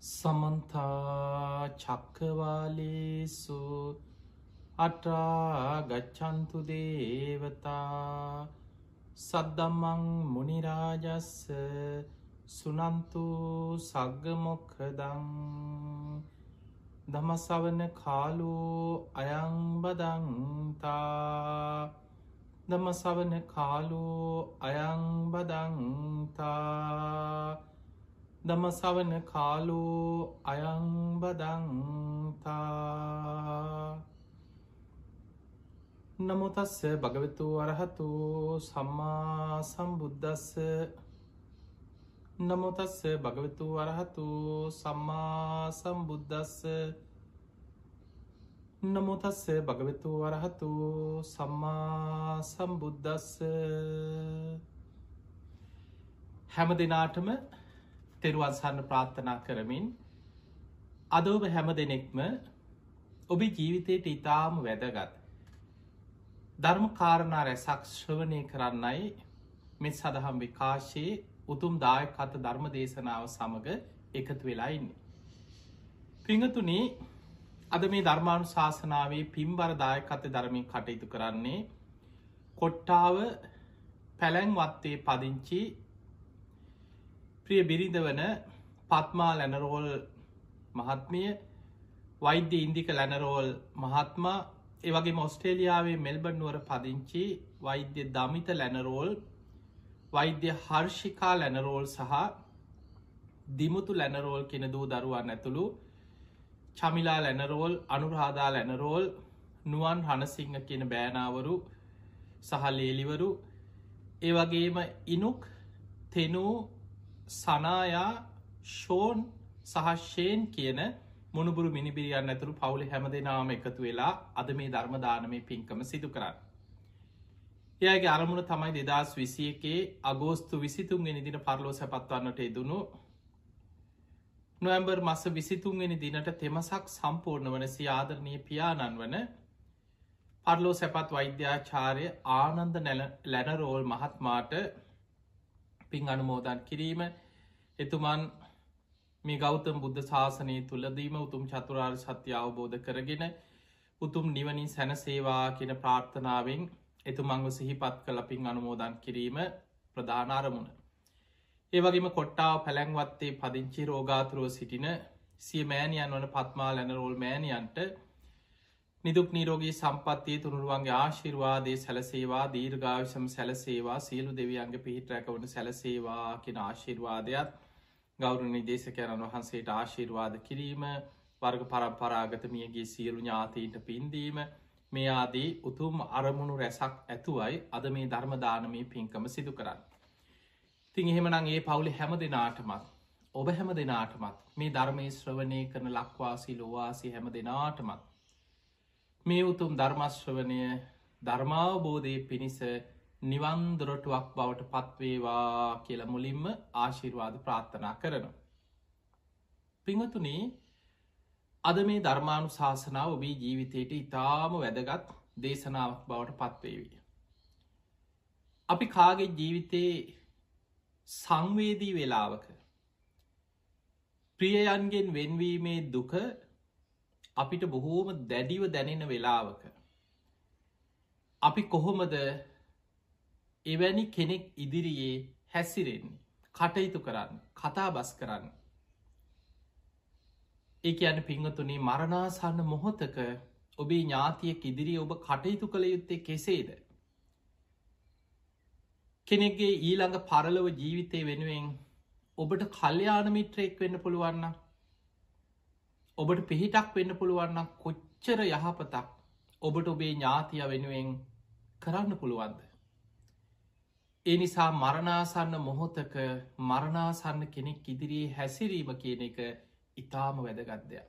සමන්තා චක්කවාලේසු අටා ගච්චන්තු දේවතා සද්දම්මං මුනිරාජස්ස සුනන්තු සග්ගමොක්කදං දමසවන කාලු අයංබදන්තා දමසවන කාලු අයංබදන්තා දමසවන කාලෝ අයංබදංතා නමුතස්ස භගවතු අරහතු සම්මා සම්බුද්ධස්ස නමුතස්ස භගවතු අරහතු සම්මා සම්බුද්ධස්ස නමුතස්ස භගවතු අරහතු සම්මා සම්බුද්ධස්ස හැම දෙනාටම තෙරුවන්සන්න ප්‍රාර්ථනා කරමින් අදෝබ හැම දෙනෙක්ම ඔබි ජීවිතයට ඉතාම වැදගත්. ධර්ම කාරණා රැසක් ශ්‍රවනය කරන්නයි මෙ සදහම් විකාශයේ උතුම් දායක අත ධර්ම දේශනාව සමඟ එකතු වෙලා ඉන්නේ. පිංහතුනේ අද මේ ධර්මාණු ශාසනාවේ පින්බර දායකත ධර්මින් කටයුතු කරන්නේ කොට්ටාව පැලැංවත්තේ පදිංචි ප්‍රිය බිරිඳ වන පත්මා ලැනරෝල් මහත්මිය වෛද්‍ය ඉන්දික ලැනරෝල් මහත්මා ඒවගේ මොස්ට්‍රේලියාවේ මෙල්බන් නුවර පදිංචි වෛද්‍ය දමිත ලැනරෝල් වෛද්‍ය හර්ෂිකා ලැනරෝල් සහ දිමුතු ලැනරෝල් කෙන දූ දරුවන් ඇතුළු චමිලා ලැනරෝල් අනුරාදා ලැනරෝල් නුවන් හනසිංහ කියන බෑනාවරු සහ ලේලිවරු ඒවගේම ඉනුක් තෙනූ සනායා ෂෝන් සහශ්ෂයෙන් කියන මුණබුරු මිනිබිරියන්න ඇතුරු පවුලි හැම දෙනාම එකතු වෙලා අද මේ ධර්මදානමය පින්කම සිදු කරන්න. එයගේ අරමුණ තමයි දෙදස් විසියකේ අගෝස්තු විසිතුන්ගෙන දින පරලෝ සැපත්වන්නට යෙදුණු නොවම්බර් මස විසිතුන්ගෙන දිනට තෙමසක් සම්පූර්ණ වන සියාදරණය පියාණන් වන පරලෝ සැපත් වෛද්‍යාචාරය ආනන්ද ලැනරෝල් මහත්මාට පින් අනුමෝදන් කිරීම එතුමන් මේ ගෞතම බුද්ධ ශාසනය තුළදීම උතුම් චතුරාර් සත්‍ය අවබෝධ කරගෙන උතුම් නිවනින් සැනසේවා කියන ප්‍රාර්ථනාවෙන් එතුමංව සිහිපත් කළ පින් අනුමෝදන් කිරීම ප්‍රධානාරමුණ. ඒවගේම කොට්ටාව පැළැංවත්තේ පදිංචි රෝගාතුරුව සිටින සිය මෑනියන් වන පත්මා ලැනරෝල් මෑනියන්ට නිදුක් නිරෝගී සම්පත්තිය තුනුරුවන්ගේ ආශිර්වාදය සැලසේවා දීර්ඝාවිශම සැලසේවා සියලු දෙවියන්ගේ පිහිට රැකවන සැලසේවා කියෙන ආශිර්වාදයක් ගෞරු නිදේශකයණන් වහන්සේට ආශිර්වාද කිරීම වර්ග පරම්පරාගත මියගේ සියලු ඥාතීන්ට පින්දීම මේ ආදී උතුම් අරමුණු රැසක් ඇතුවයි අද මේ ධර්මදානමී පින්කම සිදු කරන්න. තිං එහෙමනං ඒ පවුලි හැම දෙනාටමත් ඔබ හැම දෙනාටමත් මේ ධර්මය ශ්‍රවණය කරන ලක්වාසි ලොවාසි හැම දෙනාටමත් මේ උතුම් ධර්මශ්‍රවනය ධර්මාවබෝධය පිණිස නිවන්දොරටුවක් බවට පත්වේවා කියල මුලින්ම ආශිර්වාද ප්‍රාර්ථනා කරනවා. පිංහතුනේ අද මේ ධර්මාණු ශාසනාව ඔබේ ජීවිතයට ඉතාම වැදගත් දේශනාවක් බවට පත්වේවී. අපි කාගේ ජීවිතයේ සංවේදී වෙලාවක ප්‍රියයන්ගෙන් වෙන්වීමේ දුක අපිට බොහෝම දැඩිව දැනෙන වෙලාවක. අපි කොහොමද එවැනි කෙනෙක් ඉදිරියේ හැසිරෙන්නේ කටයුතු කරන්න කතා බස් කරන්න. ඒ අන පිංහතුනි මරණාසන්න මොහොතක ඔබේ ඥාතියෙක් ඉදිරි ඔබ කටයුතු කළ යුත්තේ කෙසේද. කෙනෙක්ගේ ඊළඟ පරලව ජීවිතය වෙනුවෙන් ඔබට කල්්‍යයාන මිත්‍රයෙක් වෙන්න පුළුවන්න ඔබට පිහිටක් වෙන්න පුළුවන්න කොච්චර යහපතක් ඔබට ඔබේ ඥාතිය වෙනුවෙන් කරන්න පුළුවන්ද. ඒ නිසා මරණාසන්න මොහොතක මරණාසන්න කෙනෙක් ඉදිරියේ හැසිරීම කියන එක ඉතාම වැදගත්දයක්.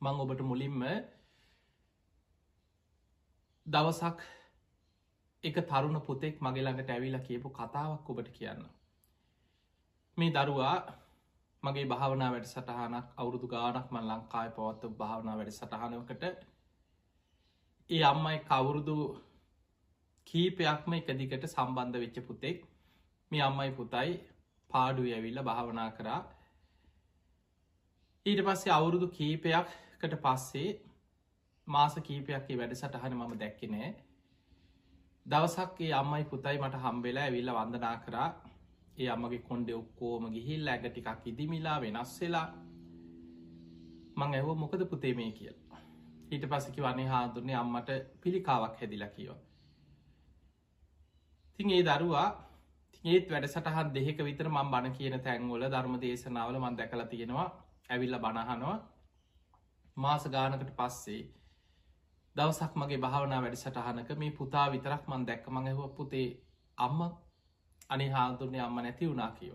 මං ඔබට මුලින්ම දවසක් එක තරුණ පුතෙක් මගේළඟට ඇවිලා කියපු කතාවක් ඔබට කියන්න. මේ දරුවා මගේ භාවනා වැඩ සටහනක් අවුරුදු ගානක් මන් ලංකායි පවත්ත භාවනා වැඩ සටහනකට ඒ අම්මයි කවුරුදු කීපයක්ම එක දිකට සම්බන්ධ වෙච්ච පුතෙක්. මේ අම්මයි පුතයි පාඩු ඇවිල්ල භාවනා කරා. ඊට පස්සේ අවුරුදු කීපයක්කට පස්සේ මාස කීපයක්ේ වැඩ සටහන මම දැක්කනෑ දවසක්ගේ අම්මයි පුතයි මට හම්බෙලා ඇවිල්ල වන්දනා කරා. ඒ අම්මගේ කොන්ඩෙ ඔක්කෝම ගිහිල් ඇග ටිකක් ඉදිමිලා වෙනස් වෙලා මං ඇහෝ මොකද පුතේ මේ කියල්. ඊට පසකි වන්නේ හාදුරන්නේ අම්මට පිළිකාවක් හැදිලා කියව තින් ඒ දරුවා ඒත් වැඩ සටහන් දෙහෙක විතර මං බණ කියන තැන්වල ධර්ම දේශනාවල මන් දැකල තියෙනවා ඇවිල්ල බණහනවා මාස ගානකට පස්සේ දවසක් මගේ භාවනා වැඩ සටහනක මේ පුතා විතරක් මන් දැක්ක මඟහුව පුතේ අම්ම අනි හාදුරනය අම්ම නැති වුණා කියව.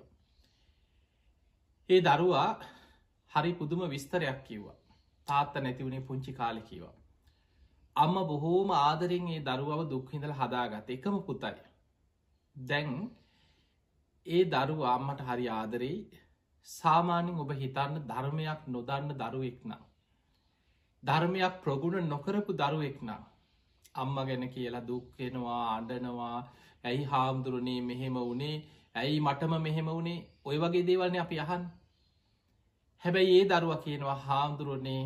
ඒ දරුවා හරි පුදුම විස්තරයක් කිව්වා තාත්ත නැතිවුණේ පුංචි කාලි කිවා. අම්ම බොහෝම ආදරින් ඒ දරුවව දුක්හිඳල හදාගත එකම පුතයි. දැන් ඒ දරු අම්මට හරි ආදරෙයි සාමාන්‍යෙන් ඔබ හිතන්න ධර්මයක් නොදන්න දරුවෙක් නම්. ධර්මයක් ප්‍රගුණ නොකරපු දරුවෙක් නම්. අම්ම ගැන කියලා දුක්කෙනවා අඩනවා ඇයි හාමුදුරනේ මෙහෙම වනේ ඇයි මටම මෙහෙම වුණේ ඔය වගේ දේවල්න අපි අහන් හැබැයි ඒ දරුව කියනවා හාමුදුරනේ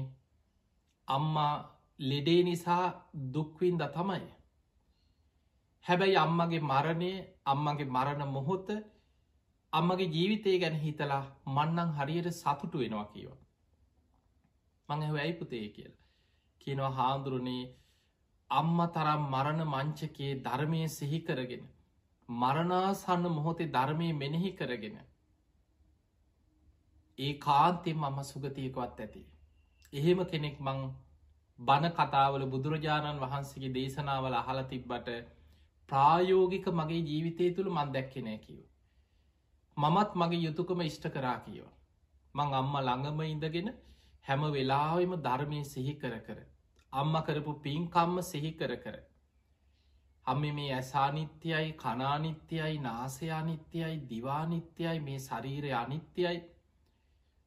අම්මා ලෙඩේ නිසා දුක්වින්ද තමයි. හැබැයි අම්මගේ මරණය අම්මගේ මරණ මොහොත අම්මගේ ජීවිතය ගැන හිතලා මන්නං හරියට සතුටු වෙනවා කියව. මං ඇයි පුතේ කියල. කියනවා හාමුදුරුණේ අම්ම තරම් මරණ මංචකයේ ධර්මය සිහි කරගෙන. මරණාසන්න මොහොතේ ධර්මය මෙනෙහි කරගෙන. ඒ කාන්තෙන් මම සුගතියකවත් ඇති. එහෙම කෙනෙක් මං බණ කතාවල බුදුරජාණන් වහන්සේගේ දේශනාවල අහල තිබ්බට ප්‍රායෝගික මගේ ජීවිතය තුළ මන් දැක්කෙනෑ කිව. මමත් මගේ යුතුකම ඉෂ්ට කරා කියව. මං අම්ම ළඟම ඉඳගෙන හැම වෙලාවෙම ධර්මය සිහි කර කර. අම්ම කරපු පින්කම්ම සිහි කර කර. අම්ම මේ ඇසානිත්‍යයයි කනානිත්‍යයයි නාසයානිත්‍යයයි දිවානිත්‍යයයි මේ ශරීරය අනිත්‍යයයි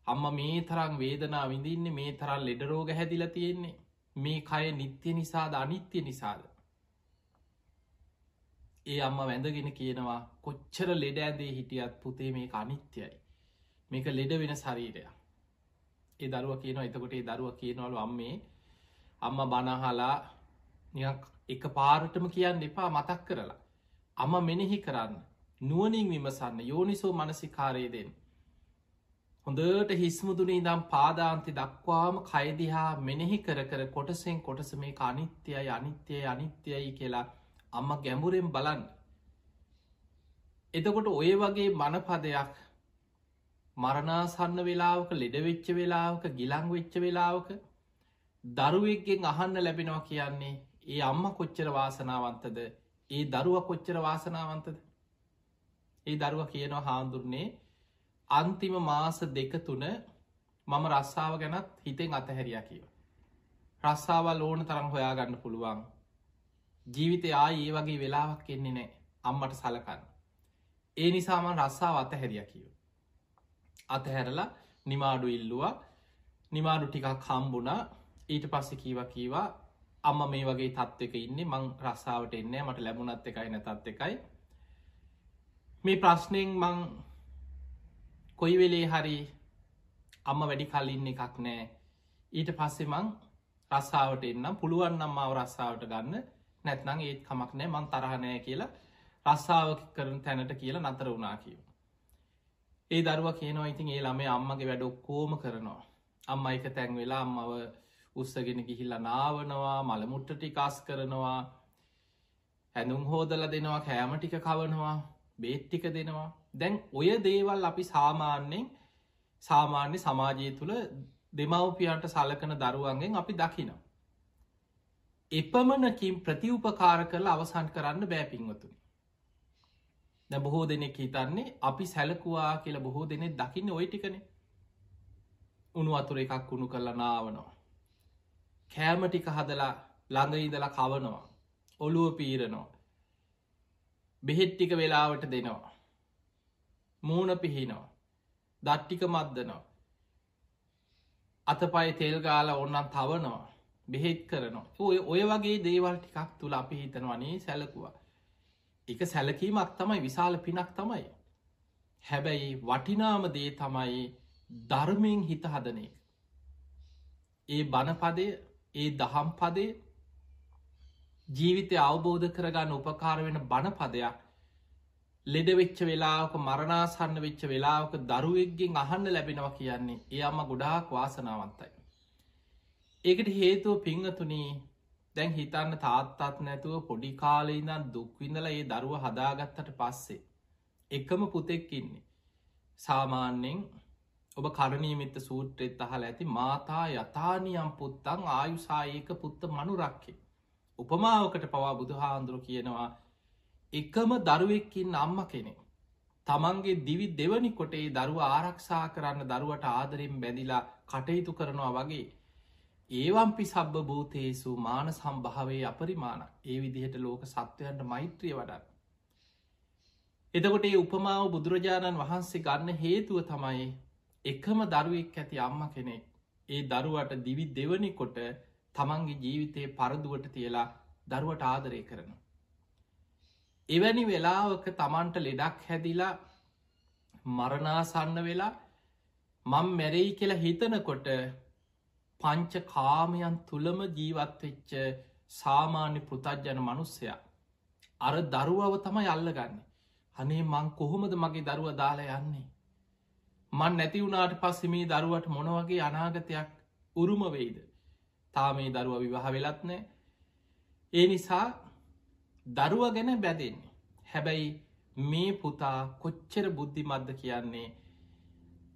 අම්ම මේ තරම් වේදනා විඳින්නේ මේ තරල් ලෙඩරෝග හැදිල තියෙන්නේ මේ කය නිත්‍ය නිසාද අනිත්‍ය නිසාද ඒ අම්ම වැඳගෙන කියනවා කොච්චර ලෙඩ ඇදේ හිටියත් පුතේ මේ අනිත්‍යයි. මේක ලෙඩ වෙන ශරීරය ඒ දරුව කියන එතකොට ඒ දරුව කියනවලු අම්මේ අම්ම බනහලා එක පාරටම කියන්න එපා මතක් කරලා. අම මෙනෙහි කරන්න නුවනින් විමසන්න යෝනිසෝ මනසිකාරයදෙන් හොඳට හිස්මුදුනේ දම් පාදාන්ති දක්වාම කයිදිහා මෙනෙහි කර කර කොටසෙන් කොටස මේ අනිත්‍යයි අනිත්‍යය අනිත්‍යයි කියලා අම්ම ගැඹුරෙන් බලන්න. එතකොට ඔය වගේ මනපදයක් මරණාසන්න වෙලාවක ලෙඩවෙච්ච වෙලාවක ගිලං වෙච්ච වෙලාවක දරුවෙක්ගෙන් අහන්න ලැබෙනවා කියන්නේ ඒ අම්ම කොච්චර වාසනාවන්තද? ඒ දරුව කොච්චර වාසනාවන්තද? ඒ දරුව කියනවා හාන්දුරන්නේ අන්තිම මාස දෙක තුන මම රස්සාාව ගැනත් හිතෙන් අතහැරිය කියව. රස්සාාවල් ඕන තරම් හොයාගන්න පුළුවන්. ජීවිතය ආය ඒ වගේ වෙලාවක් එන්නේ නෑ. අම්මට සලකන්න. ඒ නිසාමන් රස්සා අතහැරිය කියව. අතහැරලා නිමාඩු ඉල්ලුවා. නිමාඩු ටිකක් හම්බුණා. ඊට පස්සෙ කීව කීවා අම්ම මේ වගේ තත්වක ඉන්නේ. මං රස්සාාවට එන්නේ මට ලැබුණත් එකයි නැතත් එකයි. මේ ප්‍රශ්නයෙන් මං කොයි වෙලේ හරි අම්ම වැඩි කලින්න එකක් නෑ. ඊට පස්සෙ මං රස්සාාවට එන්නම්. පුළුවන් නම් මාව රස්සාාවට ගන්න. නැත්නං ඒත් කමක් නෑ මන් තරහනය කියලා රස්සාාව කරන තැනට කියලා නතර වුණා කියව. ඒ දරුව කියනවා ඉතින් ඒ ළමේ අම්මගේ වැඩ ඔක්කෝම කරනවා. අම්ම එක තැන් වෙලා අම්මව උත්සගෙන ගිහිල්ල නාවනවා මළමුට්ටටි කාස් කරනවා හැඳුම් හෝදල දෙනවා කෑම ටික කවනවා බේට්ටික දෙනවා දැන් ඔය දේවල් අපි සාමාන්‍යෙන් සාමාන්‍ය සමාජය තුළ දෙමව්පියන්ට සලකන දරුවන්ගෙන් අපි දකිනවා. එපමණකින් ප්‍රතිඋපකාර කරලා අවසන් කරන්න බෑපින්වතුනි. ද බොහෝ දෙනෙක් හිතන්නේ අපි සැලකුවා කියලා බොහෝ දෙනෙ දකින්න ඔය ටිකන උනු අතුර එකක් උුණු කරලා නාවනවා. කෑම ටික හදලා ළඟඉදලා කවනවා. ඔළුව පීරනවා. බෙහෙට්ටික වෙලාවට දෙනවා. මූුණ පිහිනවා. දට්ටික මද්දනවා. අතපයි තෙල් ගාල ඔන්නන් තවනවා. බෙහෙත් කරනවා. ඔය ඔය වගේ දේවල් ටිකක් තුළ අපි හිතනවනේ සැලකුවා. එක සැලකීමක් තමයි විශාල පිනක් තමයි. හැබැයි වටිනාම දේ තමයි ධර්මයෙන් හිත හදනෙක් ඒ බණපදය ඒ දහම් පදය ජීවිතය අවබෝධ කරගන්න උපකාර වෙන බණපදයක් ලෙඩ වෙච්ච වෙලාවක මරණාසන්න වෙච්ච වෙලාවක දරුවෙක්ගෙන් අහන්න ලැබෙනවා කියන්නේ ඒ අම්ම ගොඩාක් වාසනාවන්තයි. ඒකට හේතුව පිංහතුනී දැන් හිතන්න තාත්තත් නැතුව පොඩි කාලෙඉදන් දුක්විඳල ඒ දරුව හදාගත්තට පස්සේ. එකම පුතෙක් ඉන්නේ. සාමාන්‍යෙන් ඔබ කරණීමිත සූත්‍රෙත් අහල ඇති මාතා යථානියම් පුත්තං ආයුසාඒක පුත්ත මනුරක්කේ. උපමාවකට පවා බුදුහාන්දුරු කියනවා එකම දරුවෙක්කින් අම්ම කෙනෙ. තමන්ගේ දිවි දෙවනි කොටේ දරුව ආරක්ෂා කරන්න දරුවට ආදරෙන් බැඳිලා කටයුතු කරනවා වගේ. ඒවම්පි සබ්බ භූතේසු මාන සම්භාවේ අපරිමාණ ඒ විදිහට ලෝක සත්වයන්ට මෛත්‍රිය වඩන්න. එතකොට ඒ උපමාව බුදුරජාණන් වහන්සේ ගන්න හේතුව තමයි එකම දරුවෙක් ඇති අම්ම කෙනෙක් ඒ දරුවට දිවි දෙවනි කොට තමන්ගේ ජීවිතයේ පරදුවට තියලා දරුවට ආදරය කරන. එවැනි වෙලාවක තමන්ට ලෙඩක් හැදිලා මරණාසන්න වෙලා මං මැරෙයි කියලා හිතනකොට පංච කාමයන් තුළම ජීවත්වෙච්ච සාමාන්‍ය පෘතජ්ජන මනුස්සයා. අර දරුවව තමයි අල්ලගන්න. අනේ මං කොහොමද මගේ දරුව දාලා යන්නේ. මන් නැති වුණට පස්සෙ මේ දරුවට මොනවගේ අනාගතයක් උරුම වෙයිද. තා මේ දරුව විවාහ වෙලත් නෑ. ඒ නිසා දරුව ගැන බැදෙන්නේ. හැබැයි මේ පුතා කොච්චර බුද්ධිමද්ද කියන්නේ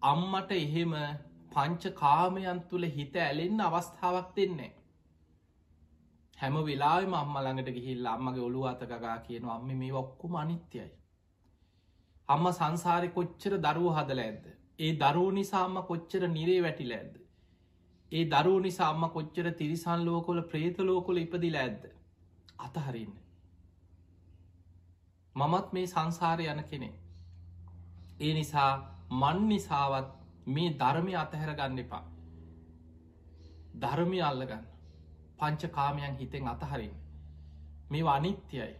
අම්මට එහෙම පංච කාමයන් තුළ හිත ඇලෙන්න අවස්ථාවක් දෙන්නේ. හැම වෙලාම අම්මළඟට ගිහිල් අම්මගේ ඔළු අතකගා කියන අම්ම මේ ඔක්කුම අනිත්‍යයි. අම්ම සංසාරය කොච්චර දරුව හදල ඇද්ද. ඒ දරුව නිසාම්ම කොච්චර නිරේ වැටිල ඇද්ද. ඒ දරුව නිසා අම්ම කොච්චර තිරිසන් ලෝකොල ප්‍රේතලෝකොල ඉපදිල ඇද්ද. අතහරන්න. මමත් මේ සංසාරය යන කෙනෙ. ඒ නිසා මන් නිසාවත් මේ ධර්මය අතහැර ගන්න එපා. ධර්මය අල්ලගන්න පංච කාමයන් හිතෙන් අතහරින්. මේ අනිත්‍යයි.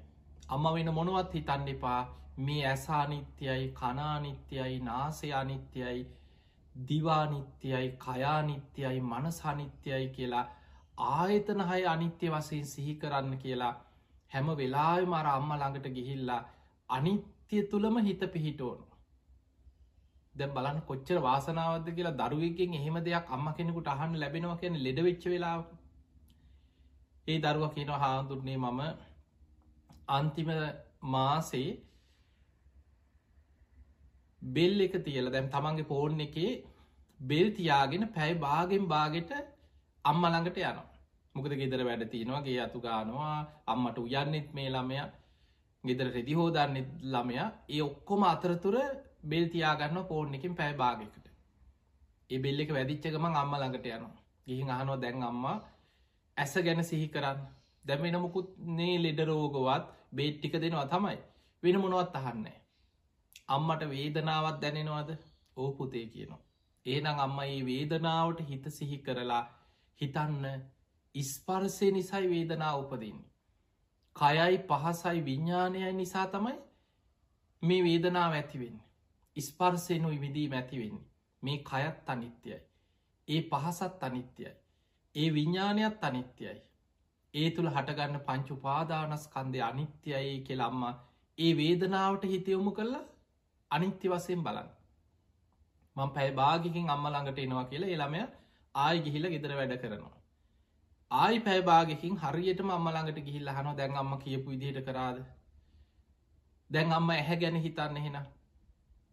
අම්ම වෙන මොනුවත් හිතන්න එපා මේ ඇසානිත්‍යයි කනානිත්‍යයි නාසය අනිත්‍යයි දිවානිත්‍යයි කයානිත්‍යයි මනසානිත්‍යයි කියලා ආයතන හය අනිත්‍ය වසයෙන් සිහි කරන්න කියලා හැම වෙලායි මර අම්ම ළඟට ගිහිල්ලා අනිත්‍ය තුළම හිත පිහිටෝන දැ බලන් කොච්චර වාසනාවද කියලා දරුවකින් එහෙම දෙයක් අම්ම කෙනෙකුට අහන්න ලැබෙනවා කියන ලෙඩවෙච්ච වෙලා ඒ දරුව කියන හාදුරන්නේ මම අන්තිම මාසේ බෙල් එක තියල දැම් තමන්ගේ පෝර්න් එකේ බෙල් තියාගෙන පැයි බාගෙන් බාගෙට අම්ම ළඟට යනවා. මොකද ගෙදර වැඩ තියෙනවාගේ අතු ගානවා අම්මට උයන්නෙත් මේ ළමය ගෙදර රෙදි හෝදන්නෙත් ළමය. ඒ ඔක්කොම අතරතුර බෙල් තියාගන්න පෝර්ණ එකින් පැෑ භාගකට ඒ බෙල්ල එක වැදිච්චකමං අම්ම ළඟට යනවා. ගිහින් අහනවා දැන් අම්මා ඇස ගැන සිහි කරන්න. දැමෙන මුකුත් නේ ලෙඩරෝගවත් බේට්ටික දෙනවා තමයි. වෙන මොනවත් අහන්නේ අම්මට වේදනාවත් දැනෙනවාද? ඕ පුතේ කියනවා. ඒනම් අම්ම ඒ වේදනාවට හිත සිහි කරලා හිතන්න ඉස්පර්සය නිසයි වේදනා උපදන්නේ. කයයි පහසයි විඤ්ඥානයයි නිසා තමයි මේ වේදනාව ඇතිවෙන්න. ඉස්පර්සයනු විදී ඇතිවෙන්නේ. මේ කයත් අනිත්‍යයි. ඒ පහසත් අනිත්‍යයි. ඒ විඤ්ඥානයත් අනිත්‍යයි. ඒ තුළ හටගන්න පංචු පාදානස්කන්දය අනිත්‍යයි කෙළම්ම ඒ වේදනාවට හිතයොමු කරලා අනිත්‍ය වසයෙන් බලන්න. මං පැයි භාගිකින් අම්ම ළඟට එනවා කියලා එළමය ආය ගිහිල ගෙදර වැඩ කරනවා. ආයි පැෑභාගකින් හරියටම අම්මළඟට ගිහිල්ල හන දැන් අම්ම කියපු විදිහට කරාද දැන් අම්ම ඇහැ ගැන හිතන්න එහෙන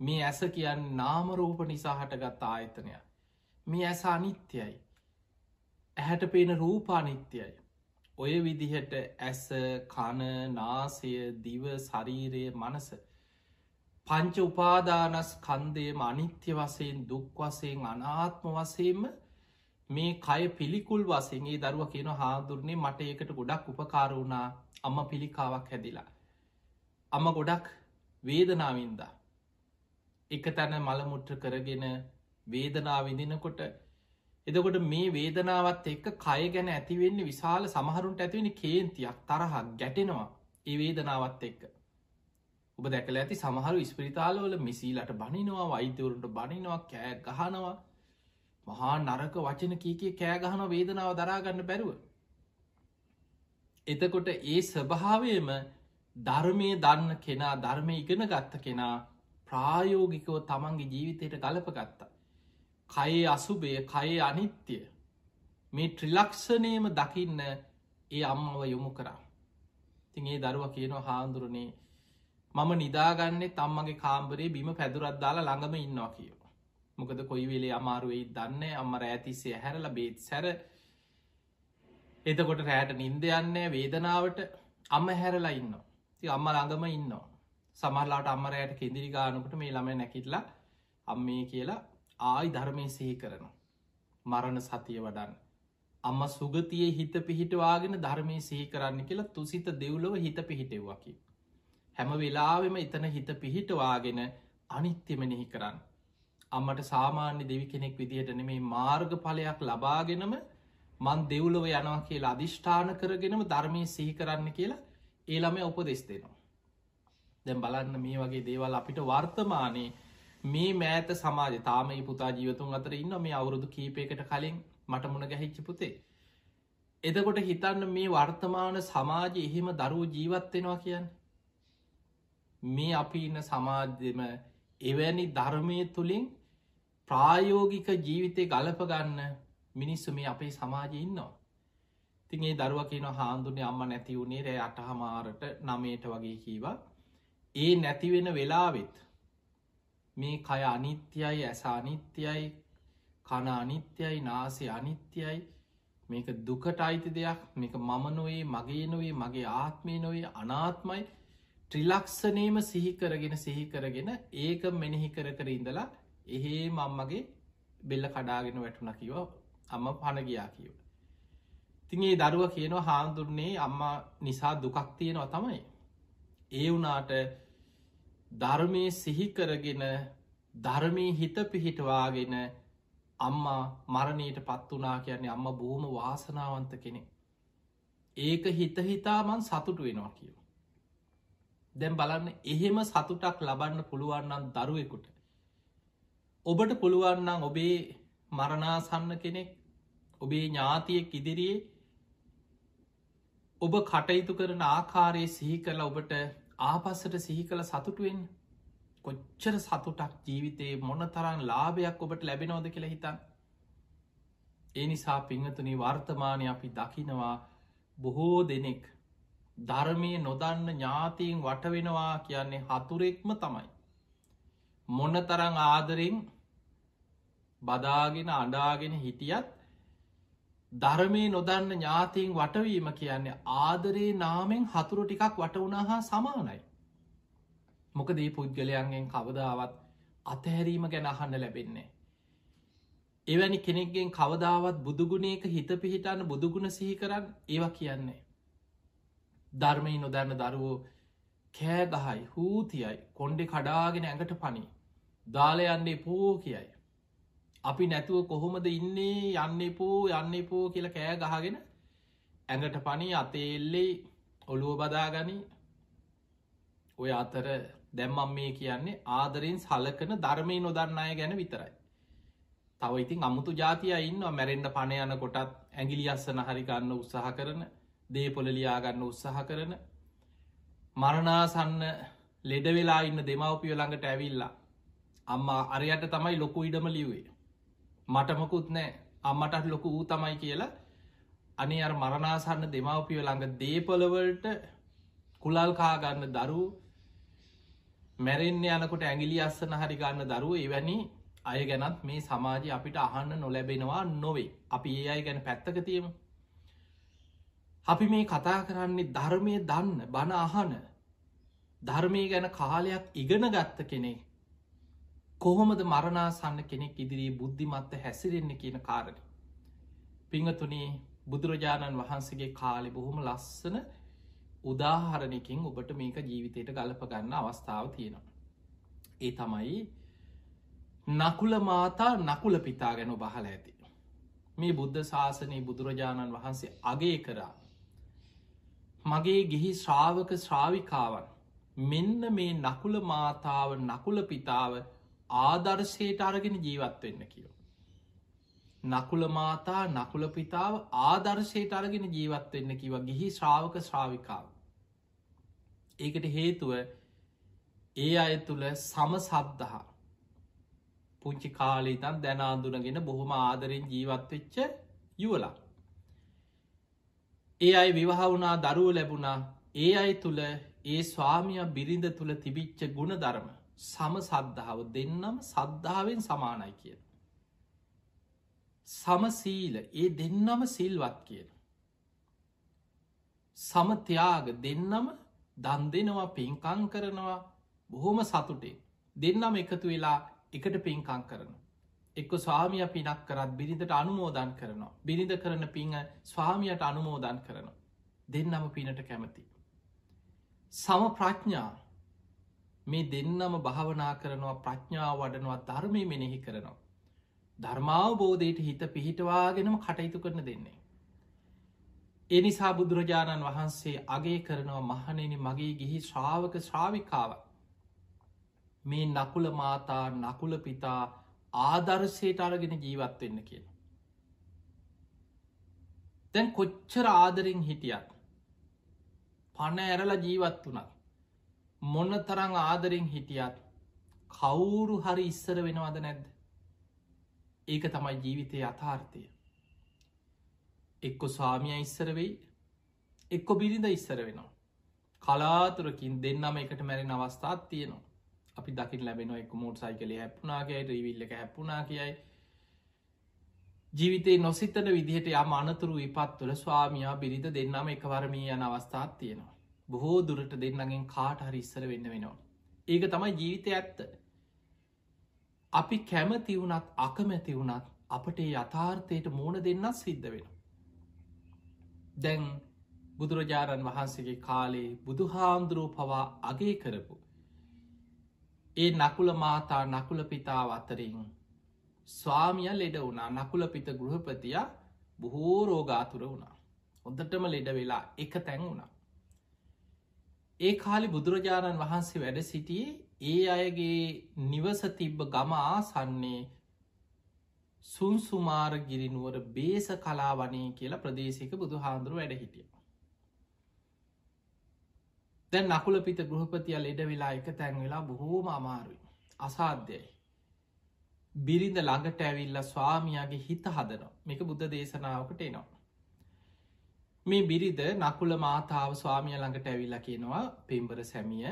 මේ ඇස කියන්න නාමරූප නිසා හටගත් ආයතනය මේ ඇස අනිත්‍යයි ඇහැට පේන රූපානිත්‍යයි ඔය විදිහට ඇස කන නාසය දිව ශරීරය මනස පංච උපාදානස් කන්දේම අනිත්‍ය වසයෙන් දුක් වසයෙන් අනාත්ම වසයෙන්ම මේ කය පිළිකුල් වසගේ දරුව කියන හාදුරන්නේ මට ඒකට ගොඩක් උපකාර වුණා අම්ම පිළිකාවක් හැදිලා. අම්ම ගොඩක් වේදනාවින්ද. එක තැන මළමුට්‍ර කරගෙන වේදනා විදිනකොට එදකොට මේ වේදනාවත් එක්ක කය ගැන ඇතිවෙන්නේ විශාල සමහරුන්ට ඇතිවෙන කේන්තියක් තරහක් ගැටෙනවා ඒ වේදනාවත් එක්ක. ඔබ දැකල ඇති සමහරු ස්පිරිතාලවල මිසීලට බනිනවා වෛද්‍යවරුන්ට බනිනවා කෑ ගහනවා මහා නරක වචන කීකේ කෑගහන වේදනාව දරාගන්න බැරුව. එතකොට ඒ ස්වභාවයම ධර්මය දන්න කෙනා ධර්මය ඉගෙන ගත්ත කෙනා ප්‍රායෝගිකව තමන්ගේ ජීවිතයට ගලපගත්තා. කයේ අසුබය කයේ අනිත්‍යය මේ ට්‍රිලක්ෂණයම දකින්න ඒ අම්මව යොමු කරා. තින් ඒ දරුව කියනවා හාන්දුරනේ මම නිදාගන්නේ තම්මගේ කාම්බරේ බිම පැදුරත් දාලා ළඟම ඉන්නවා කියව. මොකද කොයි වෙලේ අමාරුවෙයි දන්න අම්මර ඇතිස්සේ හැරල බේත් සැර එතකොට රෑට නින්ද යන්නේ වේදනාවට අම්ම හැරලා ඉන්න ති අම්ම ළඟම ඉන්න සමරලාට අම්මරයට කෙදිරි ගානකට මේ ළම නැකිටලා අම්මේ කියලා ආයි ධර්මය සිහි කරන මරණ සතිය වඩන්න. අම්ම සුගතියේ හිත පිහිටවාගෙන ධර්මය සිහි කරන්න කියලා තුසිත දෙව්ලොව හිත පිහිටෙව්වාකි හැම වෙලාවෙම එතන හිත පිහිටවාගෙන අනිත්‍යමනෙහි කරන්න. අම්මට සාමාන්‍ය දෙවි කෙනෙක් විදිහට නෙමේ මාර්ග පලයක් ලබාගෙනම මන් දෙව්ලොව යනවා කියලා අධිෂ්ඨාන කරගෙනම ධර්මය සිහි කරන්න කියලා ඒළම උපදෙස් දෙනවා. දැම් බලන්න මේ වගේ දේවල් අපිට වර්තමානයේ මේ මෑත සමාජ තාමයි පුතා ජීවතුන් අතර ඉන්න මේ අවුරුදු කීපයකට කලින් මට මුණ ගැහිච්චි පුතේ. එදකොට හිතන්න මේ වර්තමාන සමාජ එහෙම දරුව ජීවත්වෙනවා කියන්න. මේ අපි ඉන්න සමාජ්‍යම එවැනි ධර්මය තුළින් ප්‍රායෝගික ජීවිතය ගලපගන්න මිනිස්සු මේ අපේ සමාජය ඉන්නවා. තින් ඒ දරුව කියන හාන්දුනේ අම්ම නැති වුණේ රෑ අටහමාරට නමේට වගේ කීවා. ඒ නැතිවෙන වෙලාවෙත් මේ කය අනිත්‍යයි ඇස අනිත්‍යයි කන අනිත්‍යයි නාසේ අනිත්‍යයි මේක දුකට අයිති දෙයක් මේක මම නොවේ මගේ නොවේ මගේ ආත්මය නොවේ අනාත්මයි ත්‍රිලක්ෂනේම සිහිකරගෙන සිහිකරගෙන ඒක මෙනෙහි කර කර ඉඳලා එහෙේ මම්මගේ බෙල්ල කඩාගෙන වැටුන කිවෝ අම්ම පණ ගියා කියව. තිගේ දරුව කියනවා හාමුදුරන්නේ අම්ම නිසා දුකක් තියෙනවා තමයි. ඒ වනාට ධර්මය සිහිකරගෙන ධර්මී හිත පිහිටවාගෙන අම්මා මරණයට පත් වනා කියන්නේ අම්ම බොහොම වාසනාවන්ත කෙනෙ. ඒක හිත හිතාමන් සතුටු වෙනවා කියව. දැම් බලන්න එහෙම සතුටක් ලබන්න පුළුවන්නන් දරුවෙකුට. ඔබට පුළුවන්නන් ඔබේ මරණාසන්න කෙනෙක් ඔබේ ඥාතියෙක් ඉදිරියේ ඔබ කටයුතු කරන ආකාරයේ සිහි කළ ඔබට ආපස්සට සිහි කළ සතුටුවෙන් කොච්චර සතුටක් ජීවිතයේ මොන තරන් ලාභයක් ඔබට ලැබෙනෝද කියලා හිතන් ඒ නිසා පිංහතුනි වර්තමානය අපි දකිනවා බොහෝ දෙනෙක් ධර්මය නොදන්න ඥාතීන් වටවෙනවා කියන්නේ හතුරෙක්ම තමයි. මොන්න තරං ආදරෙන් බදාගෙන අඩාගෙන හිටියත් ධර්මය නොදන්න ඥාතීන් වටවීම කියන්නේ ආදරේ නාමෙන් හතුරු ටිකක් වටවුණ හා සමානයි. මොකදේ පුද්ගලයන්ගෙන් කවදාවත් අතහැරීම ගැන අහන්න ලැබෙන්නේ. එවැනි කෙනෙක්ගෙන් කවදාවත් බුදුගුණේක හිත පිහිටන්න බුදුගුණ සිහි කරන්න ඒව කියන්නේ. ධර්මය නොදන්න දරුවෝ කෑගහයි හූතියයි කොන්්ඩෙ කඩාගෙන ඇඟට පනි දාලයන්නේ පෝ කියයි. අපි නැතුව කොහොමද ඉන්නේ යන්න පෝ යන්න පෝ කියල කෑ ගහගෙන ඇඟට පනි අතේල්ලෙයි ඔළුව බදාගනි. ඔය අතර දැම්මම් මේ කියන්නේ ආදරෙන් සලකන ධර්මය නොදන්න අය ගැන විතරයි. තව ඉතින් අමුතු ජාතිය ඉන්න මැරෙන්ඩ පණ යන කොටත් ඇගිලි අස්සන හරිගන්න උත්සාහ කරන දේපොල ලියාගන්න උත්සාහ කරන මරණාසන්න ලෙඩ වෙලා ඉන්න දෙමවපිය ළඟට ඇවිල්ලා අම්මා අරයට තමයි ලොකු ඉඩම ලිවේ මටමකුත් නෑ. අම්මටත් ලොකු වූ තමයි කියලා. අනි අර මරණාසන්න දෙමවපිය ළඟ දේපොලවලට කුලල් කාගන්න දරු මැරෙන්න්න යනකොට ඇගිලි අස්සන හරි ගන්න දරුව එවැනි අය ගැනත් මේ සමාජය අපිට අහන්න නොලැබෙනවා නොවේ. අපි ඒ අයි ගැන පැත්තක තියමු. අපි මේ කතා කරන්නේ ධර්මය දන්න බණ අහන ධර්මය ගැන කාලයක් ඉගෙන ගත්ත කෙනෙක්. කොහොමද මරණාසන්න කෙනෙක් ඉදිරී බුද්ධිමත්ත හැසිරෙන්නේ කියන කාරණ. පිංහතුනේ බුදුරජාණන් වහන්සේගේ කාලෙ බොහොම ලස්සන උදාහරණකින් ඔබට මේක ජීවිතයට ගලප ගන්න අවස්ථාව තියෙනවා. ඒ තමයි නකුල මාතා නකුල පිතා ගැන බහල ඇති. මේ බුද්ධ ශාසනයේ බුදුරජාණන් වහන්සේ අගේ කරා. මගේ ගිහි ශ්‍රාවක ශ්‍රාවිකාවන් මෙන්න මේ නකුල මාතාව නකුල පිතාව ආදර්ශයට අරගෙන ජීවත් වෙන්න කියෝ. නකුල මාතා නකුල පිතාව ආදර්ශයට අරගෙන ජීවත් වෙන්න කිව ගිහි ශ්‍රාවක ශ්‍රාවිකාව. ඒකට හේතුව ඒ අය තුළ සම සද්ධහා පුංචි කාලීතන් දැනාදුනගෙන බොහොම ආදරෙන් ජීවත්වෙච්ච යුවලා. ඒ අයි විවාහ වුණා දරුව ලැබුණා ඒ අයි තුළ ඒ ස්වාමිය බිරිඳ තුළ තිබිච්ච ගුණ ධර්ම සම සද්ධාව දෙන්නම් සද්ධාවෙන් සමානයි කියන. සමසීල ඒ දෙන්නම සිල්වත් කියන. සමත්‍යයාග දෙන්නම දන් දෙනවා පින්කං කරනවා බොහොම සතුටේ දෙන්නම එකතු වෙලා එකට පින්කං කරන. එක්ක ස්වාමිය පිනක් කරත් බිරිඳට අනුමෝදන් කරනවා. බිරිඳ කරන පිංහ ස්වාමියට අනුමෝදන් කරනවා. දෙන්නම පිනට කැමති. සම ප්‍රඥා මේ දෙන්නම භාවනා කරනවා ප්‍රඥාව වඩනවා ධර්මය මෙනෙහි කරනවා. ධර්මාවබෝධයට හිත පිහිටවාගෙනම කටයුතු කරන දෙන්නේ. එනිසා බුදුරජාණන් වහන්සේ අගේ කරනවා මහනෙන මගේ ගිහි ශ්‍රාවක ශ්‍රාවිකාව මේ නකුල මාතා නකුල පිතා ආදර්ශයට අරගෙන ජීවත් වෙන්න කියන. දැන් කොච්චර ආදරෙන් හිටියත් පණ ඇරල ජීවත් වනත් මොන්න තරං ආදරෙන් හිටියත් කවුරු හරි ඉස්සර වෙනවද නැද්ද? ඒක තමයි ජීවිතය අථාර්ථය එක්කො ස්වාමිය ඉස්සර වෙයි එක්කො බිරිඳ ඉස්සර වෙනවා. කලාතුරකින් දෙන්නම එකට මැරෙන අවස්ථාත් තියෙනවා. අපි දකිට ලැබෙන එක මෝට් සයිකලේ හැප්ුණනාගේ රීවිල්ල එක හැප්පුනා කියයි. ජීවිතේ නොසිතන විදිහට යම අනතුරු විපත් තුළ ස්වාමයා බිරිඳ දෙන්නම එකවරමී යන අවස්ථාත් තියෙනවා. බොහෝ දුරට දෙන්නගෙන් කාට හරි ඉස්සර වෙන්න වෙනවා. ඒක තමයි ජීවිතය ඇත්ත. අපි කැමති වුණත් අකමැති වුණත් අපට යථාර්ථයට මූුණ දෙන්නත් සිද්ධ වෙන දැන් බුදුරජාණන් වහන්සේගේ කාලේ බුදුහාන්දුරුව පවා අගේ කරපු ඒ නකුල මාතා නකුල පිතාව අතරින් ස්වාමිය ලෙඩ වුණා. නකුල පිත ගෘහපතිය බොහෝ රෝගාතුර වුණා. හොඳටම ලෙඩ වෙලා එක තැන් වුණා. ඒ කාලි බුදුරජාණන් වහන්සේ වැඩ සිටියේ ඒ අයගේ නිවස තිබ්බ ගම ආසන්නේ සුන්සුමාර ගිරිනුවර බේස කලා වනේ කියලා ප්‍රදේශක බුදු හාන්දුරුව වැඩ හිටිය. දැන් නකුල පිත ගෘහපතිය ලෙඩ වෙලා එක තැන් වෙලා බොහෝම අමාරුයි. අසාධ්‍යයි. බිරිඳ ළඟට ඇවිල්ල ස්වාමියගේ හිත හදනවා. මේක බුද්ධ දේශනාවකට එනවා. මේ බිරිද නකුල මාතාව ස්වාමිය ළඟට ඇවිල්ල කියනවා පෙම්බර සැමිය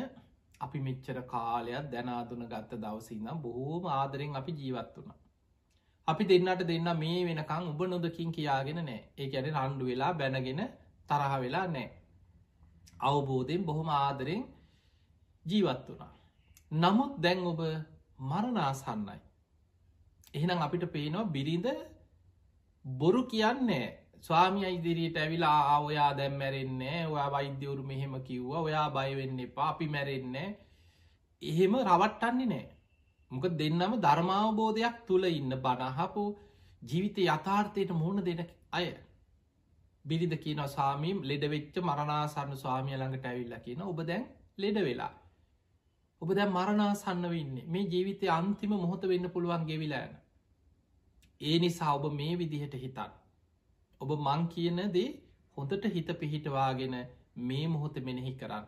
අපි මෙච්චර කාලයක් දැනාදුන ගත්ත දවසින්නම් බොහෝම ආදරෙන් අපි ජීවත් වුණ අපි දෙන්නට දෙන්න මේ වෙනකං උබ නොදකින් කියාගෙන නෑ ඒ ඇන රණ්ඩු වෙලා බැනගෙන තරහ වෙලා නෑ අවබෝධයෙන් බොහොම ආදරෙන් ජීවත් වුණා. නමුත් දැන් ඔබ මරණාසන්නයි. එහෙනම් අපිට පේනවා බිරිඳ බොරු කියන්නේ ස්වාමිය ඉදිරියට ඇවිලා ආවයා දැම් මැරෙන්නේ ඔයා වෛද්‍යවරු මෙහෙම කිව්වා. ඔයා බයවෙන්න එපා. අපි මැරෙන්නේ එහෙම රවට්ටන්නේ නෑ මොක දෙන්නම ධර්මාවබෝධයක් තුළ ඉන්න බනහපු ජීවිත යථාර්ථයට මුහුණ දෙන අය. බිරිද කියන සාමීම් ලෙඩවෙච්ච මරණාසන්න ස්වාමිය ළඟට ඇවිල්ල කියන ඔබ දැන් ලෙඩ වෙලා. ඔබ දැ මරණාසන්න වෙන්නේ. මේ ජීවිතය අන්තිම මොහොත වෙන්න පුළුවන් ගෙවිලෑන ඒ නිසා ඔබ මේ විදිහට හිතන් ඔබ මං කියන දේ හොඳට හිත පිහිටවාගෙන මේ මොහොත මෙනෙහි කරන්න.